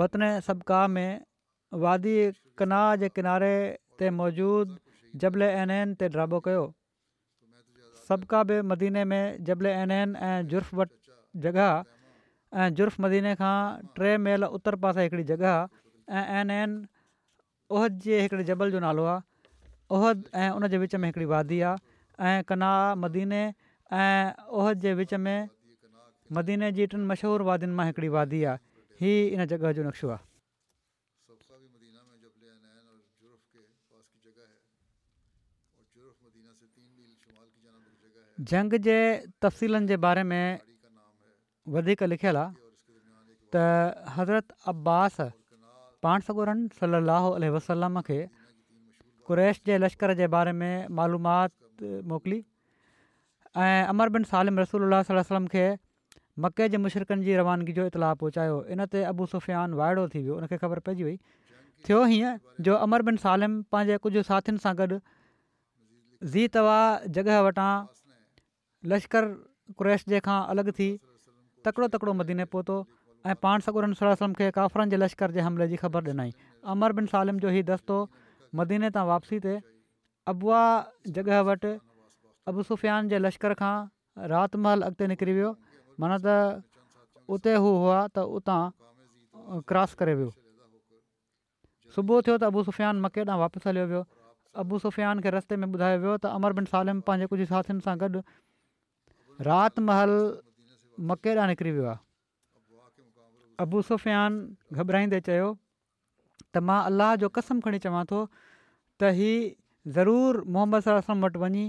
बतन सबका में वादी कना जे किनारे ते मौजूदु जबल एन एन ते ड्राबो कयो सबका बि मदीने में जबल एन एन ऐं जुर्फ़ वटि जॻह आहे ऐं जुर्फ मदीने खां टे मेल उत्तर पासे हिकिड़ी जॻह आहे ऐं एन एन ओहद जे हिकिड़े जबल जो नालो आहे ओहद ऐं उन जे विच में हिकिड़ी वादी आहे ऐं कना मदीने ऐं ओहिद जे विच में मदीने जी टिनि मशहूरु वादियुनि मां हिकिड़ी वादी आहे हीअ इन जॻह जो नक्शो आहे जंग जे तफ़सीलनि जे बारे में वधीक लिखियलु आहे त हज़रत अब्बास पाण सगुरनि सलाहु वसलम खे कुरैश जे लश्कर जे बारे में मालूमाति मोकिली ऐं अमर बिन सालिम रसूल वलम खे मके जे मुशरक़नि जी रवानगी जो इतला पहुचायो इनते अबू सुफ़ियान वाइड़ो थी वियो उनखे ख़बर पइजी वई थियो हीअं जो अमर बिन सालिम पंहिंजे कुझु साथियुनि सां गॾु ज़ी तवा जॻह वटां लश्कर क्रेश जे खां अलॻि थी तकिड़ो तकिड़ो मदीने पहुतो ऐं पाण सगुरनि सरसम खे काफ़रनि जे लश्कर जे हमले जी ख़बर ॾिनई अमर बिन सालिम जो हीउ दस्तो मदीने तां वापसी थिए अबुआ जॻह वटि अबू सुफ़ियान जे लश्कर खां राति महल अॻिते निकिरी वियो माना त उते हू हुआ त उतां क्रॉस करे वियो सुबुह थियो त अबू सुफ़ियान मके ॾांहुं वापसि हलियो वियो अबू सुफ़ियान खे रस्ते में ॿुधायो वियो त बिन सालिम पंहिंजे कुझु साथियुनि सां गॾु महल मके ॾांहुं निकिरी वियो आहे अबु सुफ़ियान घबराईंदे चयो त मां अलाह जो कसम खणी चवां थो त ही ज़रूर मोहम्मद वटि वञी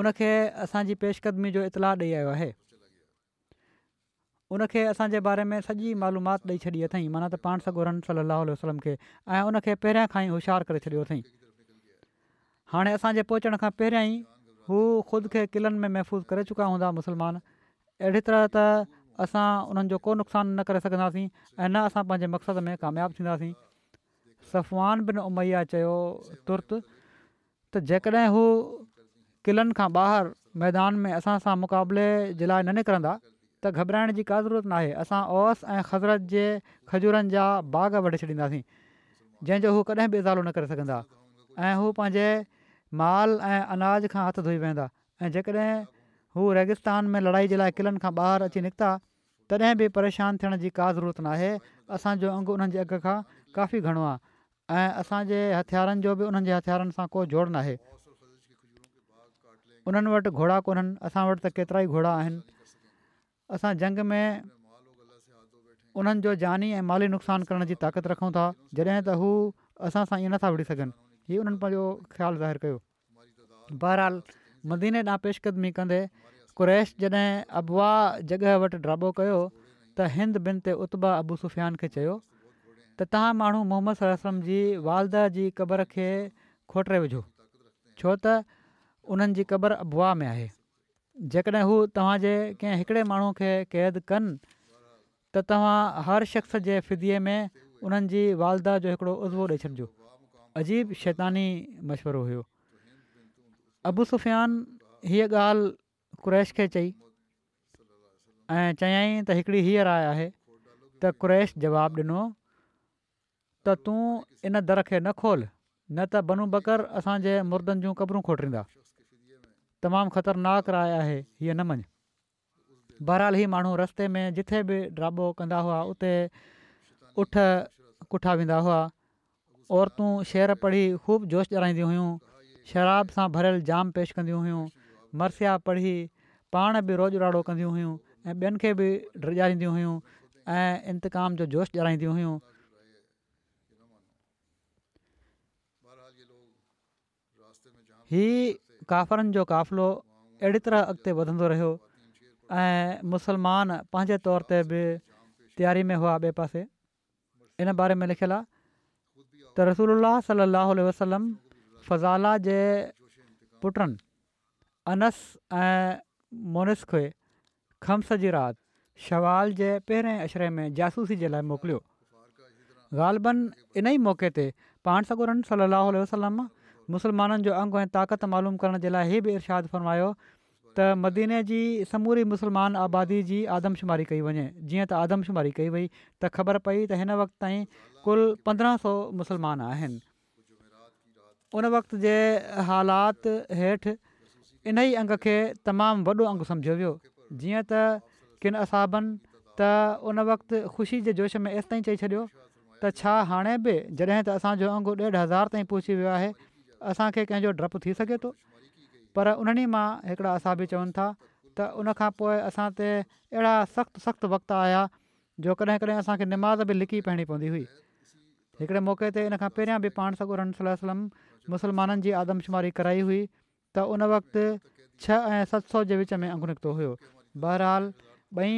उनखे असांजी पेशकदमी जो इतलाउ ॾेई आयो आहे उनखे असांजे बारे में सॼी मालूमात ॾेई छॾी अथई माना त पाण सॻोरन सलाहु वसलम खे ऐं उनखे पहिरियां खां ई होशियारु करे छॾियो अथई हाणे असांजे पहुचण खां पहिरियां ई हू ख़ुदि खे क़िलनि में महफ़ूज़ करे चुका हूंदा मुसलमान अहिड़ी तरह त असां उन्हनि जो को नुक़सानु न करे सघंदासीं ऐं न असां पंहिंजे मक़सद में कामयाबु थींदासीं सफ़वान बिन उमैया चयो तुर्त त जेकॾहिं हू क़िलनि खां ॿाहिरि मैदान में असां सां मुक़ाबले जे लाइ न निकिरंदा त घबराइण जी का ज़रूरत नाहे असां ओस ऐं ख़ज़रत जे खजूरनि जा बाग़ वठी छॾींदासीं जंहिंजो हू कॾहिं बि न करे सघंदा ऐं हू पंहिंजे माल ऐं अनाज खां हथ धोई वेहंदा ऐं जेकॾहिं हू रेगिस्तान में लड़ाई जे लाइ क़िलनि खां ॿाहिरि अची निकिता तॾहिं बि परेशान थियण जी का ज़रूरत नाहे असांजो अंगु उन्हनि जे अघ खां काफ़ी घणो आहे ऐं असांजे हथियारनि जो बि उन्हनि जे हथियारनि सां को जोड़ न उन्हनि वटि घोड़ा कोन्हनि असां वटि त केतिरा ई घोड़ा असां जंग में उन्हनि जो जानी ऐं माली नुक़सानु करण जी ताक़त रखूं था जॾहिं त हू असां सां ईअं नथा विझी सघनि हीअ उन्हनि पंहिंजो ख़्यालु ज़ाहिर कयो बहरहाल मदीने ॾांहुं पेशकदमी कंदे कुरैश जॾहिं आबवा जॻह वटि ड्राबो कयो त हिंद बिन ते उता अबू सुफ़ियान खे चयो त तव्हां माण्हू मोहम्मद सलम जी वालदह जी क़बर खे खोटे विझो छो त उन्हनि जी क़बर अबवा में आहे जेकॾहिं हू तव्हांजे कंहिं हिकिड़े माण्हू खे क़ैद कनि त तव्हां हर शख़्स जे फिदीअ में उन्हनि जी वालदा जो हिकिड़ो उज़वो ॾेई छॾिजो अजीबु शैतानी मशवरो हुयो अबू सुफ़ियान हीअ ॻाल्हि कु्रैश खे चई ऐं चयाईं त हिकिड़ी हीअ राय आहे त कु्रैश जवाबु ॾिनो त तूं इन दर खे न खोल न त बनू बकर असांजे मुर्दनि जूं क़बरूं खोटींदा तमामु ख़तरनाक राय आहे हीअ न बहरहाल ही माण्हू रस्ते में जिथे बि ड्राबो कंदा हुआ उते उठ कुठा वेंदा हुआ औरतूं शेर पढ़ी ख़ूब जोश जाईंदियूं हुयूं शराब सां भरियलु जाम पेश कंदियूं हुयूं मरसिया पढ़ी पाण बि रोज़ ॾराड़ो कंदियूं हुयूं ऐं ॿियनि खे बि हुयूं ऐं इंतकाम जो जोश जाराईंदियूं हुयूं काफ़रनि जो क़ाफ़िलो अहिड़ी तरह अॻिते वधंदो रहियो ऐं मुस्लमान पंहिंजे तौर ते बि तयारी में हुआ ॿिए पासे इन बारे में लिखियलु आहे त रसूल सलाहु वसलम फज़ाला जे पुटनि अनस ऐं मुनिस खे खम्स जी राति शवाल जे पहिरें अशरे में जासूसी जे लाइ मोकिलियो ग़ालबनि इन ई मौक़े ते पाण सगुरनि सलाह वसलम मुसलमाननि जो अंगु ऐं ताक़त मालूम करण जे लाइ इहे बि इर्शादु फरमायो त मदीने जी समूरी मुसलमान आबादी जी आदमशुमारी कई वञे जीअं त आदमशुमारी कई वई त ख़बर पई त हिन वक़्तु ताईं कुलु पंद्रहं सौ मुसलमान आहिनि उन वक़्त जे हालात हेठि इन ई अंग खे तमामु वॾो अंगु सम्झियो वियो जीअं त किन असाबनि त उन वक़्तु ख़ुशी जे जोश में एसिताईं चई छॾियो त छा हाणे बि जॾहिं त असांजो अंगु ॾेढ हज़ार ताईं पहुची वियो आहे असांखे कंहिंजो डपु थी सघे थो पर उन्हनि मां हिकिड़ा असाबी चवनि था त उनखां पोइ असां ते अहिड़ा सख़्तु सख़्तु वक़्तु आया जो कॾहिं कॾहिं असांखे निमाज़ बि लिकी पइणी पवंदी हुई हिकिड़े मौके ते इन खां पहिरियां बि पाण सकुरम सल्हम मुसलमाननि जी आदमशुमारी कराई हुई त उन वक़्तु छह ऐं सत सौ जे विच में अंगु निकितो हुयो बहरहाल ॿई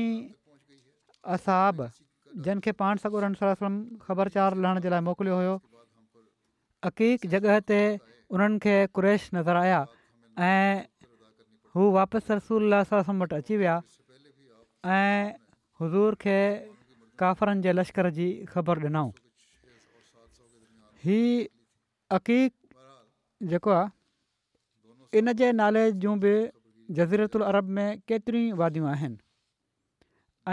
असाब जिन खे पाण वसलम ख़बरचार लहण जे लाइ मोकिलियो हुयो अक़ीक़ जॻह ते उन्हनि खे क्रेश नज़र आया ऐं हू वापसि सरसूल सां अची विया ऐं हुज़ूर खे काफ़रनि जे लश्कर जी ख़बर ॾिनऊं ही अक़ीक़ जेको आहे इन जे नाले जूं बि जज़ीरतु उल अरब में केतिरियूं वादियूं आहिनि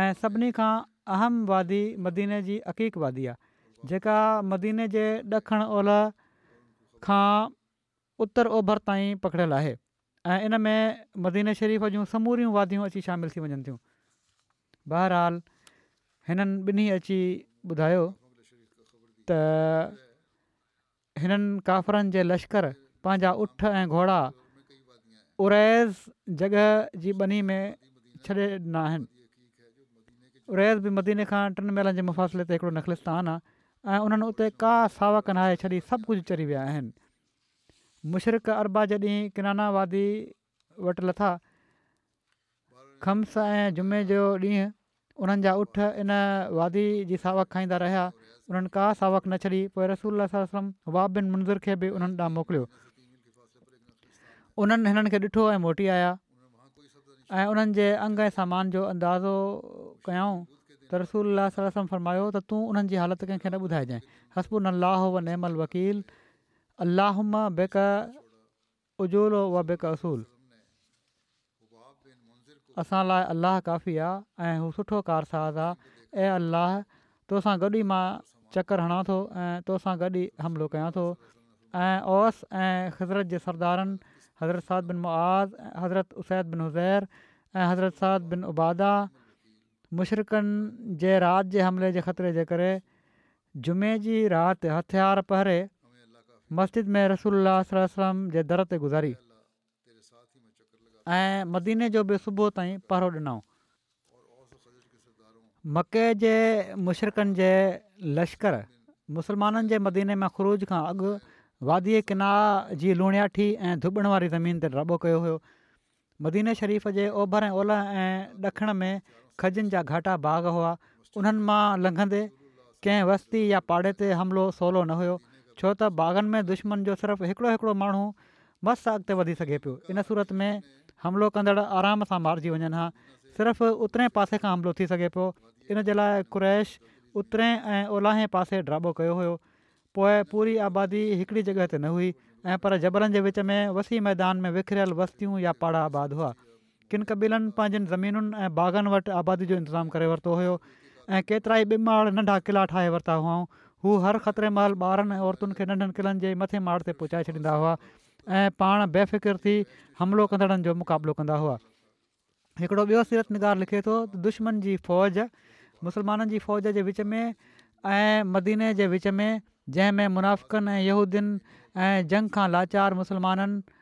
ऐं सभिनी खां अहम वादी मदीने जी अक़ीक़ वादी आहे जेका मदीने जे ॾखण औला खां उत्तर ओभर ताईं पकड़ियल आहे ऐं इन में मदीने शरीफ़ जूं समूरियूं वादियूं अची शामिलु थी वञनि थियूं बहरहाल हिननि ॿिन्ही अची ॿुधायो त हिननि काफरनि जे लश्कर पंहिंजा उठ ऐं घोड़ा उरैज़ जॻह जी ॿनी में छॾे ॾिना आहिनि उड़ैज़ बि मदीने खां टिनि मेलनि जे मुफ़ासिले ते हिकिड़ो नख़लिस्तान आहे ऐं उन्हनि उते का सावक नाहे छॾी सभु कुझु चढ़ी विया आहिनि मुशरक़ अरबा जॾहिं किनाना वादी वटि लथा खम्स ऐं जुमे जो ॾींहुं उन्हनि जा उठ इन वादी जी सावक खाईंदा रहिया उन्हनि का सावक न छॾी पोइ रसूल वाब बिन मुंज़ूर खे बि उन्हनि ॾांहुं मोकिलियो उन्हनि हिननि खे ॾिठो ऐं मोटी आया ऐं उन्हनि जे अंग ऐं सामान जो अंदाज़ो कयाऊं त रसूला सलम फरमायो त तूं उन्हनि जी हालति कंहिंखे न ॿुधाइजांइ हसबू अलाह व नेमल वकील अलाह बेक उज़ूल हो वेक रसूल असां लाइ अलाह काफ़ी आहे ऐं हू सुठो कारसाज़ आहे ए अलाह तोसां गॾु ई मां चकर हणा थो ऐं तोसां गॾु ई हमिलो कयां थो ऐं ओस ऐं हुज़रत जे सरदारनि हज़रत साद बिन मुआज़ हज़रत उसैत बिन हुज़ैर ऐं हज़रत साद बिन उबादा मुशरक़नि जे राति जे हमले जे ख़तरे जे करे जुमे जी राति हथियार पहिरे मस्जिद में रसूल सलम जे दर ते गुज़ारी ऐं मदीने जो बि सुबुह ताईं पहरो ॾिनऊं मके जे मुशरक़नि जे लश्कर मुसलमाननि जे मदीने में ख़ुरूज खां अॻु वादीअ किना जी लूणियाठी ऐं दुबण वारी ज़मीन ते रॿो कयो हुयो मदीने शरीफ़ जे ओभरे ओलह ऐं ॾखण में खजिनि जा घाटा बाग़ हुआ उन्हनि मां लंघंदे कंहिं वस्ती या पाड़े ते हमिलो सवलो न हुयो छो त बागनि में दुश्मन जो सिर्फ़ु हिकिड़ो हिकिड़ो माण्हू मस्त अॻिते वधी सघे पियो इन सूरत में हमिलो कंदड़ आराम सां मारिजी वञनि हा सिर्फ़ु उतरे पासे खां हमिलो थी सघे पियो इन जे लाइ क्रैश उतरें ऐं ओलाहे पासे ड्राॿो कयो हुयो पोइ पूरी आबादी हिकिड़ी जॻह ते न हुई ऐं पर जबलनि जे विच में वसी मैदान में विकिरियल वस्तियूं या पाड़ा आबाद हुआ किन कबिलनि पंहिंजनि ज़मीनुनि ऐं बाग़नि वटि आबादी जो इंतज़ाम करे वरितो हुयो ऐं केतिरा ई ॿि माड़ नंढा किला ठाहे वरिता हुआ हू हर ख़तरे माल ॿारनि ऐं औरतुनि खे नंढनि किलनि जे मथे माड़ ते पहुचाए छॾींदा हुआ ऐं पाण बेफ़िक्र थी हमिलो कंदड़नि जो मुक़ाबिलो कंदा हुआ हिकिड़ो ॿियो सीरत निगार लिखे थो दुश्मन जी फ़ौज मुसलमाननि जी फ़ौज जे विच में ऐं मदीने जे विच में जंहिंमें मुनाफ़िकनि ऐं यहूदियुनि ऐं जंग खां लाचार मुसलमाननि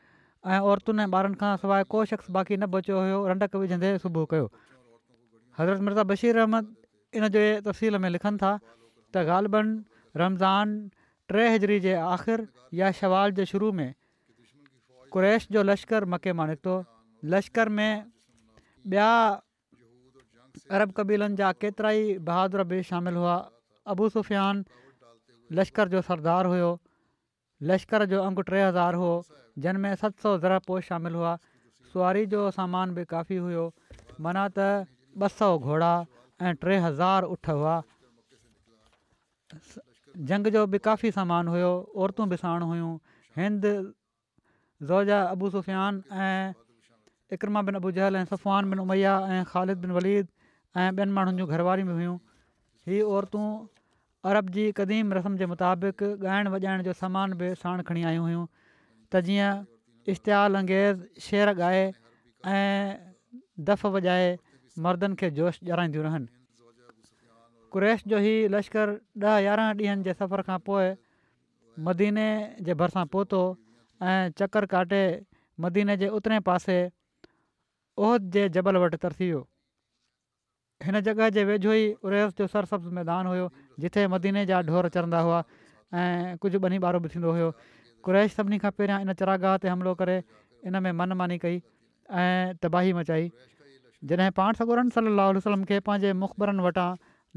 ऐं औरतुनि ऐं ॿारनि खां सवाइ को शख़्स बाक़ी न बचियो हुयो रंडक विझंदे सुबुह कयो हज़रत मिर्ज़ा बशीर अहमद इन जे तफ़सील में लिखनि था त ग़ालबनि रमज़ान टे हज़री जे आख़िर या शवाल जे शुरू में कुरैश जो लश्कर मके मां निकितो लश्कर में ॿिया अरब कबीलनि जा केतिरा ई बहादुर बि शामिलु हुआ अबू सुफ़ियान लश्कर जो सरदार हुयो लश्कर जो अंग टे हज़ार हुओ में सत सौ ज़रा पोश शामिलु हुआ सुवारी जो सामान बि काफ़ी हुयो माना त ॿ सौ घोड़ा ऐं टे हज़ार उठ हुआ जंग जो बि काफ़ी सामान हुयो औरतूं बि साण हुयूं हिंद ज़ोजा अबू सुफ़ियान ऐं इकरमा बिन अबूजल ऐं सुफ़ान बिन उमैया ऐं ख़ालिद बिन वलीद ऐं ॿियनि माण्हुनि जूं घरवारियूं बि हुयूं हीअ औरतूं अरब जी क़दीम रस्म जे मुताबिक़ ॻाइणु वॼाइण जो सामान बि साण खणी आयूं हुयूं त जीअं इश्तिहारु अंगेज़ शेर ॻाए ऐं दफ़ वॼाए मर्दनि खे जोश जराईंदियूं रहनि कुरेश जो ई लश्कर ॾह यारहं ॾींहंनि जे सफ़र खां पोइ मदीने जे भरिसां पहुतो ऐं चकरु काटे मदीने जे उतरे पासे ओहिद जे जबल वटि तरसी वियो हिन जॻह जे वेझो ई उरेश जो सरसब्ज़ मैदान हुयो जिथे मदीने जा ढोर चरंदा हुआ ऐं कुझु ॿ नी ॿारहो बि थींदो हुयो कुरैश सभिनी खां पहिरियां इन चरागाह ते हमिलो करे इन में मन मानी कई ऐं तबाही मचाई जॾहिं पाण सॻोरन सली लाहे वसलम खे पंहिंजे मुखबरनि वटां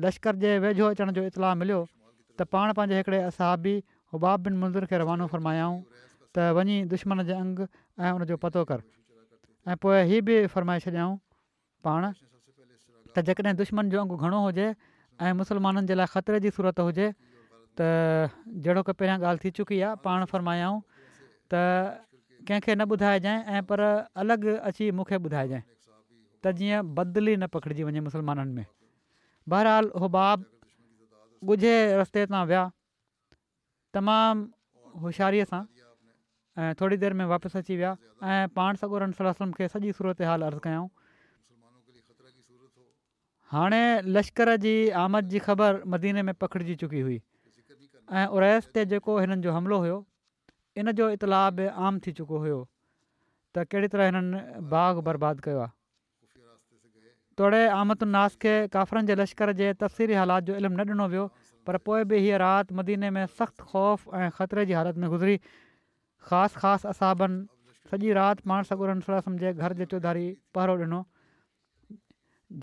लश्कर जे वेझो अचण जो इतलाउ मिलियो त पाण पंहिंजे हिकिड़े असाबी हुबाब बिन मुंज़ूर खे रवानो फ़रमायाऊं त वञी दुश्मन जे अंग ऐं उनजो पतो कर ऐं पोइ हीअ बि फ़रमाए छॾियाऊं पाण त जेकॾहिं दुश्मन जो अंगु घणो हुजे ऐं मुसलमाननि जे लाइ ख़तरे जी सूरत हुजे त जहिड़ो की पहिरियां ॻाल्हि थी चुकी आहे पाण फ़रमायऊं त कंहिंखे न ॿुधाइजांइ ऐं पर अलॻि अची मूंखे ॿुधाइजांइ त जीअं बदली न पकिड़िजी वञे मुसलमाननि में बहरहाल उहो बाब ॻुझे रस्ते तां विया तमामु होशियारीअ सां ऐं थोरी देरि में वापसि अची विया ऐं पाण सगोरनि सरम खे सॼी सूरत हाल अर्ज़ु कयूं हाणे लश्कर जी आमद जी ख़बर मदीने में पखिड़िजी चुकी हुई ऐं उरैस ते जेको हिननि जो हमिलो हुयो इन जो इतलाउ आम थी चुको हुयो त कहिड़ी तरह हिननि बाग़ बर्बादु कयो आहे तोड़े आमदुनि नास खे काफ़िरनि जे लश्कर जे तफ़सीरी हालात जो इल्मु न ॾिनो वियो पर पोइ बि हीअ राति मदीने में सख़्तु ख़ौफ़ ऐं ख़तरे जी हालति में गुज़री ख़ासि ख़ासि असाबनि सॼी राति पाण सगुरा सम्झे घर जे चौधारी पहिरो ॾिनो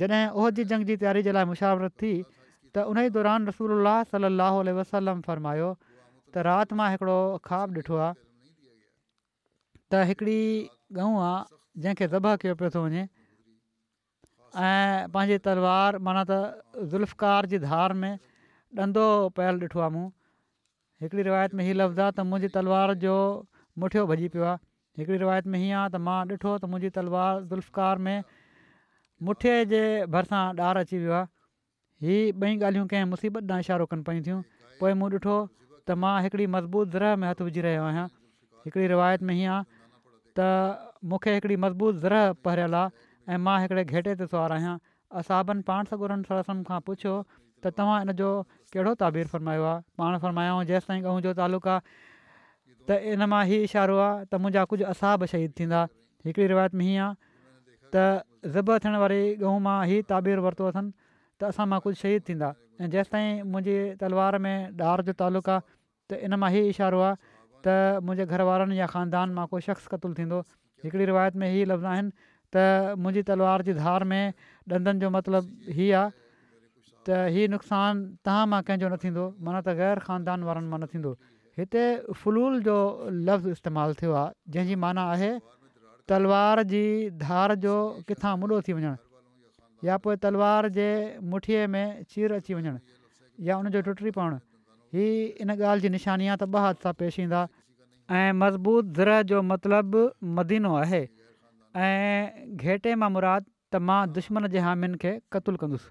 जॾहिं ओहिद जंग जी तयारी जे लाइ मुशावरत थी त उन ई दौरान रसूल अला सलाहु वसलम फरमायो त राति मां हिकिड़ो ख़्वाबु ॾिठो आहे त हिकिड़ी ॻऊं आहे जंहिंखे ज़ब कयो पियो थो वञे ऐं पंहिंजी तलवार माना त ज़ुल्फकार जी धार में ॾंदो पियल ॾिठो आहे मूं हिकिड़ी रिवायत में हीअ लफ़्ज़ु आहे त मुंहिंजी तलवार जो मुठियो भॼी पियो आहे हिकिड़ी रिवायत में हीअं आहे त मां ॾिठो त मुंहिंजी तलवार ज़ुल्फकार में मुठे जे भरिसां ॾार अची वियो आहे हीअ ॿई ॻाल्हियूं कंहिं मुसीबत ॾांहुं इशारो कनि पियूं थियूं पोइ मूं ॾिठो त मां हिकिड़ी मज़बूत ज़रह में हथु विझी रहियो आहियां हिकिड़ी रिवायत में हीअं आहे त मूंखे हिकिड़ी मज़बूत ज़रह पहिरियल आहे ऐं मां हिकिड़े घेटे ते सुवारु आहियां असाबनि पाण सगुरनि सरसम खां पुछो त तव्हां इन जो कहिड़ो ताबीरु फ़रमायो आहे पाण फ़रमायो जेसि ताईं जो तालुक आहे त इन मां इशारो आहे त मुंहिंजा कुझु असाब शहीद थींदा हिकिड़ी रिवायत में हीअं आहे ज़िब थियण वारी ॻहं मां ई ताबीर वरितो अथनि त असां मां कुझु शहीद थींदा ऐं जेसि ताईं मुंहिंजी तलवार में ॾार जो तालुक़ु आहे त इन मां ई इशारो आहे त मुंहिंजे घर वारनि या ख़ानदान मां कोई शख़्स क़तुलु थींदो हिकिड़ी रिवायत में हीअ लफ़्ज़ आहिनि त मुंहिंजी तलवार जी धार में ॾंदनि जो मतिलबु हीअ आहे त इहो नुक़सानु तव्हां मां कंहिंजो न थींदो माना त ग़ैर ख़ानदान वारनि मां न थींदो हिते जो लफ़्ज़ु इस्तेमालु थियो आहे माना आहे तलवार जी धार जो किथां मुॾो थी वञणु या पोइ तलवार जे मुठीअ में चीर अची वञणु या उन टुटी पवणु हीअ इन ॻाल्हि जी निशानी आहे त ॿ हादिसा पेश ईंदा ऐं मज़बूत ज़र जो मतिलबु मदीनो आहे ऐं घेटे मां मुराद त मां दुश्मन जे हामियुनि खे क़तूल कंदुसि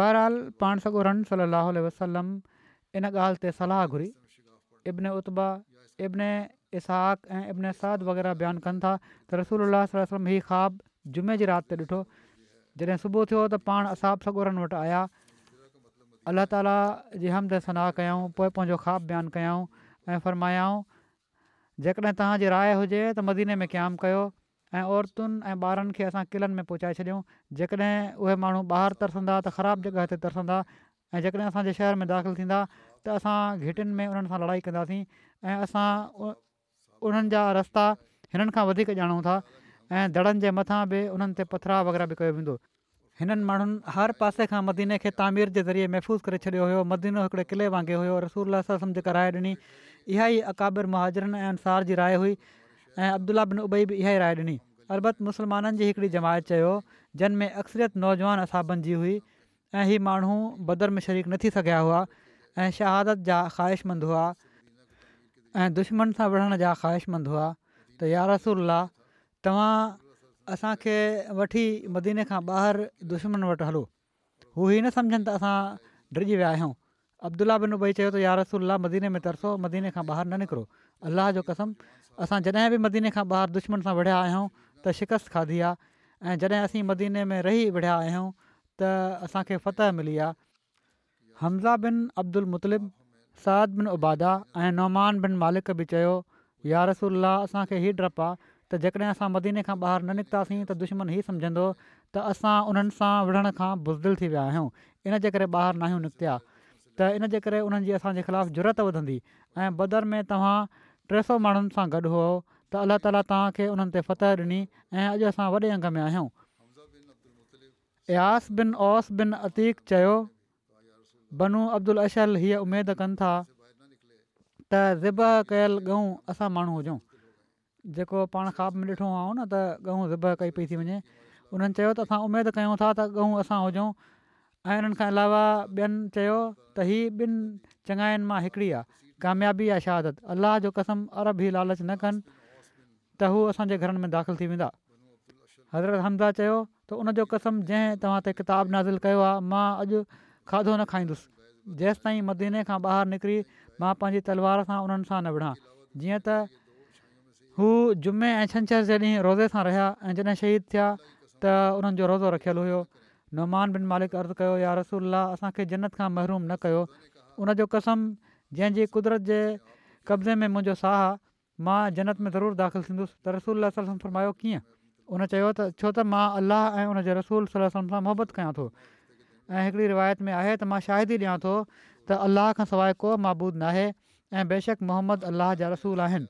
बहरहाल पाण सॻो रन सलाहु वसलम इन ॻाल्हि ते सलाह घुरी इब्न उतबा इब्न इसहाक ऐं साद वग़ैरह बयानु कनि था त रसूल अल्ला हीअ ख़्वाबु जुमे जी राति ते ॾिठो जॾहिं सुबुह थियो त पाण असां सॻोड़नि वटि आया अलाह ताला जी हमदर सनाह कयूं पोइ पंहिंजो ख़्वाबु बयानु कयाऊं ऐं फरमायाऊं जेकॾहिं तव्हांजी राय हुजे त मदीने में क़यामु कयो ऐं औरतुनि ऐं ॿारनि खे असां किलनि में पहुचाए छॾियूं जेकॾहिं उहे माण्हू ॿाहिरि तरसंदा त ख़राबु जॻह ते तरसंदा ऐं जेकॾहिं असांजे शहर में दाख़िलु थींदा त असां घिटिन में उन्हनि सां लड़ाई कंदासीं ऐं असां उन्हनि जा रस्ता हिननि खां वधीक ॼाणूं था ऐं दड़नि जे मथां बि उन्हनि ते वग़ैरह बि कयो वेंदो हिननि माण्हुनि हर पासे खां मदीने खे तामीर जे ज़रिए महफ़ूज़ करे छॾियो हुयो मदीनो हिकिड़े किले वांगुरु हुयो रसूल सम्झ क राय ॾिनी इहा ई अकाबिर मुहाजरनि ऐं अंसार जी राय हुई ऐं अब्दुला बिन उबई बि इहा ई राय ॾिनी अरबत मुसलमाननि जी हिकिड़ी जमायत चयो जिन में अक्सरियत नौजवान असाबनि जी हुई ऐं इहे माण्हू बदर में शरीक न थी सघिया हुआ ऐं शहादत जा ख़्वाहिशमंद हुआ ऐं दुश्मन सां विढ़ण जा ख़्वाहिशमंद हुआ त यार रसुल्ला तव्हां असांखे वठी मदीने खां ॿाहिरि दुश्मन वटि हलो हू ई न सम्झनि त असां डिॼी विया आहियूं अब्दुल्ल्ला बिन उबई चयो त यार रसुल्ला मदीने में तरसो मदीने खां ॿाहिरि न निकिरो अल्लाह जो कसम असां जॾहिं बि मदीने खां ॿाहिरि दुश्मन सां विढ़िया आहियूं त शिकस्त खाधी आहे ऐं जॾहिं असीं मदीने में रही विढ़िया आहियूं त असांखे फतह मिली आहे हमज़ा बिन अब्दुल मुतलिब साद बिन उबादा ऐं नौमान बिन मालिक बि चयो यार रसूल असांखे हीउ ड्रपु आहे त जेकॾहिं असां मदीने खां ॿाहिरि न निकितासीं त दुश्मन ई सम्झंदो त असां उन्हनि सां विढ़ण खां बुज़दिल थी विया आहियूं इन जे करे ॿाहिरि न आहियूं निकिता त इनजे करे उन्हनि जी असांजे ख़िलाफ़ु ज़रूरत वधंदी ऐं बदर में तव्हां टे सौ माण्हुनि सां गॾु हुओ त अलाह ताला तव्हांखे उन्हनि ते फ़तह ॾिनी ऐं अॼु असां वॾे अंग में आहियूं Ayas bin Aus bin Atik Banu Abdul Ashal हीअ उमेदु कनि था त ज़िबा कयल गऊं असां माण्हू हुजऊं जेको पाण ख़्वाब में ॾिठो आहे न त गऊं ज़िब कई पई थी वञे उन्हनि चयो त असां उमेदु कयूं था त गऊं असां हुजऊं ऐं इन्हनि खां अलावा ॿियनि चयो त हीअ ॿिनि चङाइनि मां हिकिड़ी आहे कामयाबी आहे शहादत अल अलाह जो कसम अरब ई लालच न कनि त हू असांजे घरनि में दाख़िलु थी वेंदा हज़रत हमदा चयो त उन कसम जंहिं तव्हां ते नाज़िल कयो आहे खाधो न खाईंदुसि जेसि ताईं मदीने खां ॿाहिरि निकिरी मां पंहिंजी तलवार सां उन्हनि सां न विढ़ां जीअं त हू जुमे ऐं छंछरु जे ॾींहुं रोज़े सां रहिया ऐं जॾहिं शहीद थिया त उन्हनि जो रोज़ो रखियलु हुयो नुमान बिन मालिक अर्ज़ु कयो या रसूल असांखे जन्नत खां महरूम न कयो उनजो कसम जंहिंजी कुदरत जे कब्ज़े में मुंहिंजो साहु आहे मां जन्नत में ज़रूरु दाख़िल थींदुसि त रसूल फरमायो कीअं उन चयो त छो त मां अलाह ऐं उनजे रसूल सलाह सां मुहबत कयां थो ऐं हिकिड़ी रिवायत में आहे त मां शाहिदी ॾियां थो त अल्लाह खां सवाइ को माबूदु नाहे ऐं बेशक मोहम्मद अलाह जा रसूल आहिनि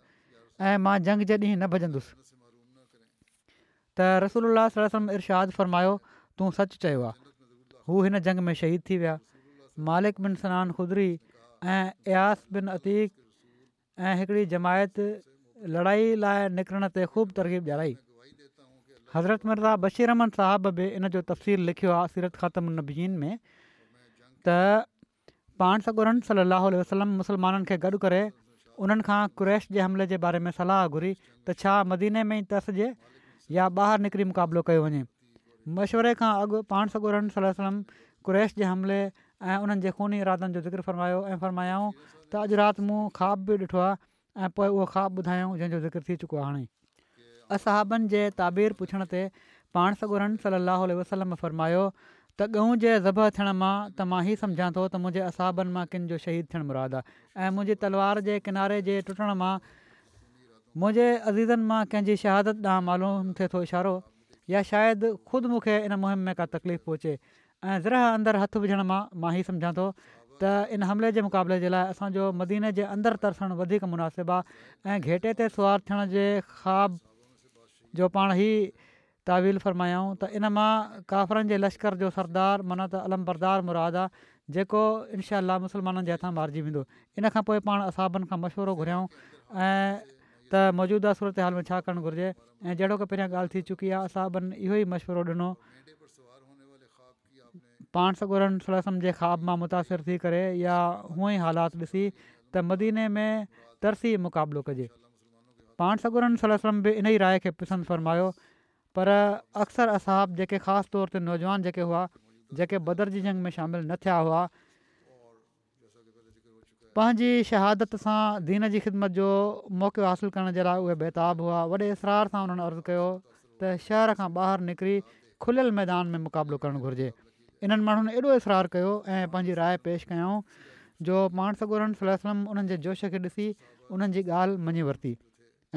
ऐं मां जंग जे ॾींहुं न भजंदुसि त रसूल उल्लास इरशाद फ़रमायो तूं सचु चयो आहे हू हिन जंग में शहीद थी विया मालिक बिन सनानु ख़ुदिरी ऐं अयास बिन अतीक ऐं हिकिड़ी जमायत लड़ाई लाइ निकिरण ते ख़ूबु तरक़ीब ॾियाराई हज़रत मिर्ज़ा बशीर बशीरमान साहब बि इन जो तफ़सील लिखियो आहे सीरत ख़ातम नबीन में त पाण सगोरन सलाहु वसलम मुसलमाननि खे गॾु करे उन्हनि खां क़्रैश जे हमिले जे बारे में सलाह घुरी त छा मदीने में ई तसिजे या ॿाहिरि निकिरी मुक़ाबिलो कयो वञे मशवरे खां अॻु पाण सगोरन सलम क़रैश जे हमले ऐं उन्हनि जे ख़ूनी इरादनि जो ज़िक्र फ़रमायो ऐं फ़रमायाऊं त अॼु राति मूं ख़्वा बि ॾिठो आहे ऐं पोइ उहो ख़्वाबु ॿुधायूं जंहिंजो ज़िक्र थी चुको आहे हाणे असहाबनि जे ताबीर पुछण ते पाण सां गुरुन सलाहु वसलम फरमायो त ॻहंहु जे ज़ब थियण मां त मां ई सम्झां थो त मुंहिंजे असहाबनि मां किनि जो शहीद थियणु मुरादु आहे ऐं मुंहिंजी तलवार जे किनारे जे टुटण मां मुंहिंजे अज़ीज़नि मां कंहिंजी शहादत ॾांहुं मालूम थिए थो इशारो या शायदि ख़ुदि मूंखे इन मुहिम में का तकलीफ़ पहुचे ऐं ज़र अंदरु हथु विझण मां मां ई सम्झां थो त इन हमले जे मुक़ाबले जे लाइ असांजो मदीने जे अंदरु तरसणु वधीक मुनासिबु आहे ऐं घेटे ते सुवारु थियण जे ख़्वाबु जो पाण ई तावील फ़रमायूं त इन मां काफ़रनि जे लश्कर जो सरदार माना त अलम बरदार मुरादु आहे जेको इनशा मुस्लमाननि जे हथां मारिजी वेंदो इन खां पोइ पाण असाबनि खां मशवरो घुरियाऊं ऐं त मौजूदा सूरत हाल में छा करणु घुरिजे ऐं जहिड़ो की पहिरियां ॻाल्हि थी चुकी आहे असाबनि इहो ई मशवरो ॾिनो पाण सॻु सरसम जे ख़्वाब मां मुतासिर थी करे या हूअं ई हालात ॾिसी त मदीने में तरसी मुक़ाबिलो कजे पाण सागरनि सलो सलम बि इन ई राय खे पसंदि फ़र्मायो पर अक्सर असां जेके ख़ासि तौर ते नौजवान जेके हुआ जेके बदरजी जंग में शामिलु न थिया हुआ पंहिंजी शहादत सां दीन जी ख़िदमत जो मौक़ो हासिलु करण जे लाइ उहे बेताब हुआ वॾे इसरार सां उन्हनि अर्ज़ु कयो त शहर खां ॿाहिरि निकिरी खुलियल मैदान में मुक़ाबिलो करणु घुरिजे इन्हनि माण्हुनि एॾो इसरार कयो ऐं पंहिंजी राय पेश कयऊं जो पाण सगोरनि सलाह उन्हनि जोश खे ॾिसी उन्हनि जी ॻाल्हि मञी वरिती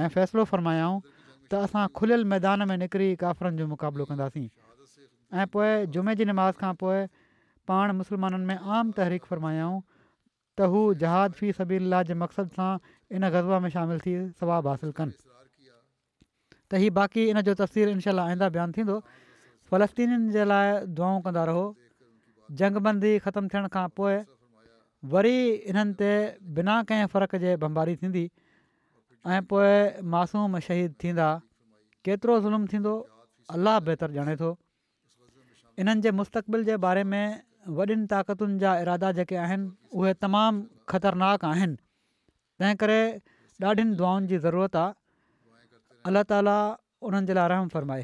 ऐं फ़ैसिलो फ़र्मायाऊं त असां खुलियल मैदान में निकिरी काफ़रनि जो मुक़ाबिलो कंदासीं ऐं पोइ जुमे जी नमाज़ खां पोइ पाण मुस्लमाननि में आम तहरीक फ़रमायाऊं त हू जहाद फी सबील्ला जे मक़सद सां इन गज़बा में शामिलु थी सवाबु हासिलु कनि त हीअ बाक़ी इन जो तस्वीरु इनशा आईंदा बयानु थींदो फ़लस्तीनीनि जे लाइ दुआऊं कंदा रहो जंगबंदी ख़तमु थियण खां पोइ वरी इन्हनि ते बिना कंहिं फ़र्क़ जे बमबारी थींदी ऐं पोइ मासूम शहीद थींदा केतिरो ज़ुल्म थींदो अलाह बहितरु ॼाणे थो इन्हनि जे मुस्तक़बिल जे बारे में वॾियुनि ताक़तुनि जा इरादा जेके आहिनि उहे तमामु ख़तरनाक आहिनि तंहिं करे ॾाढी दुआउनि जी ज़रूरत आहे अलाह ताला उन्हनि जे लाइ आराम फ़र्माए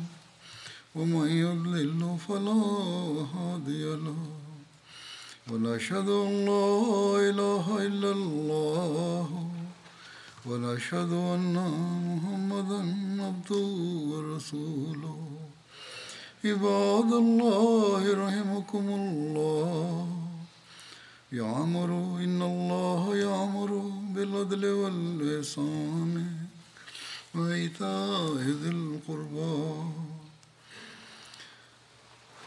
ومن يضلل فلا هادي له ونشهد أن لا إله إلا الله ونشهد أن محمدا عبده ورسوله عباد الله رحمكم الله يعمر إن الله يعمر بالعدل والإحسان وإيتاء ذي القربان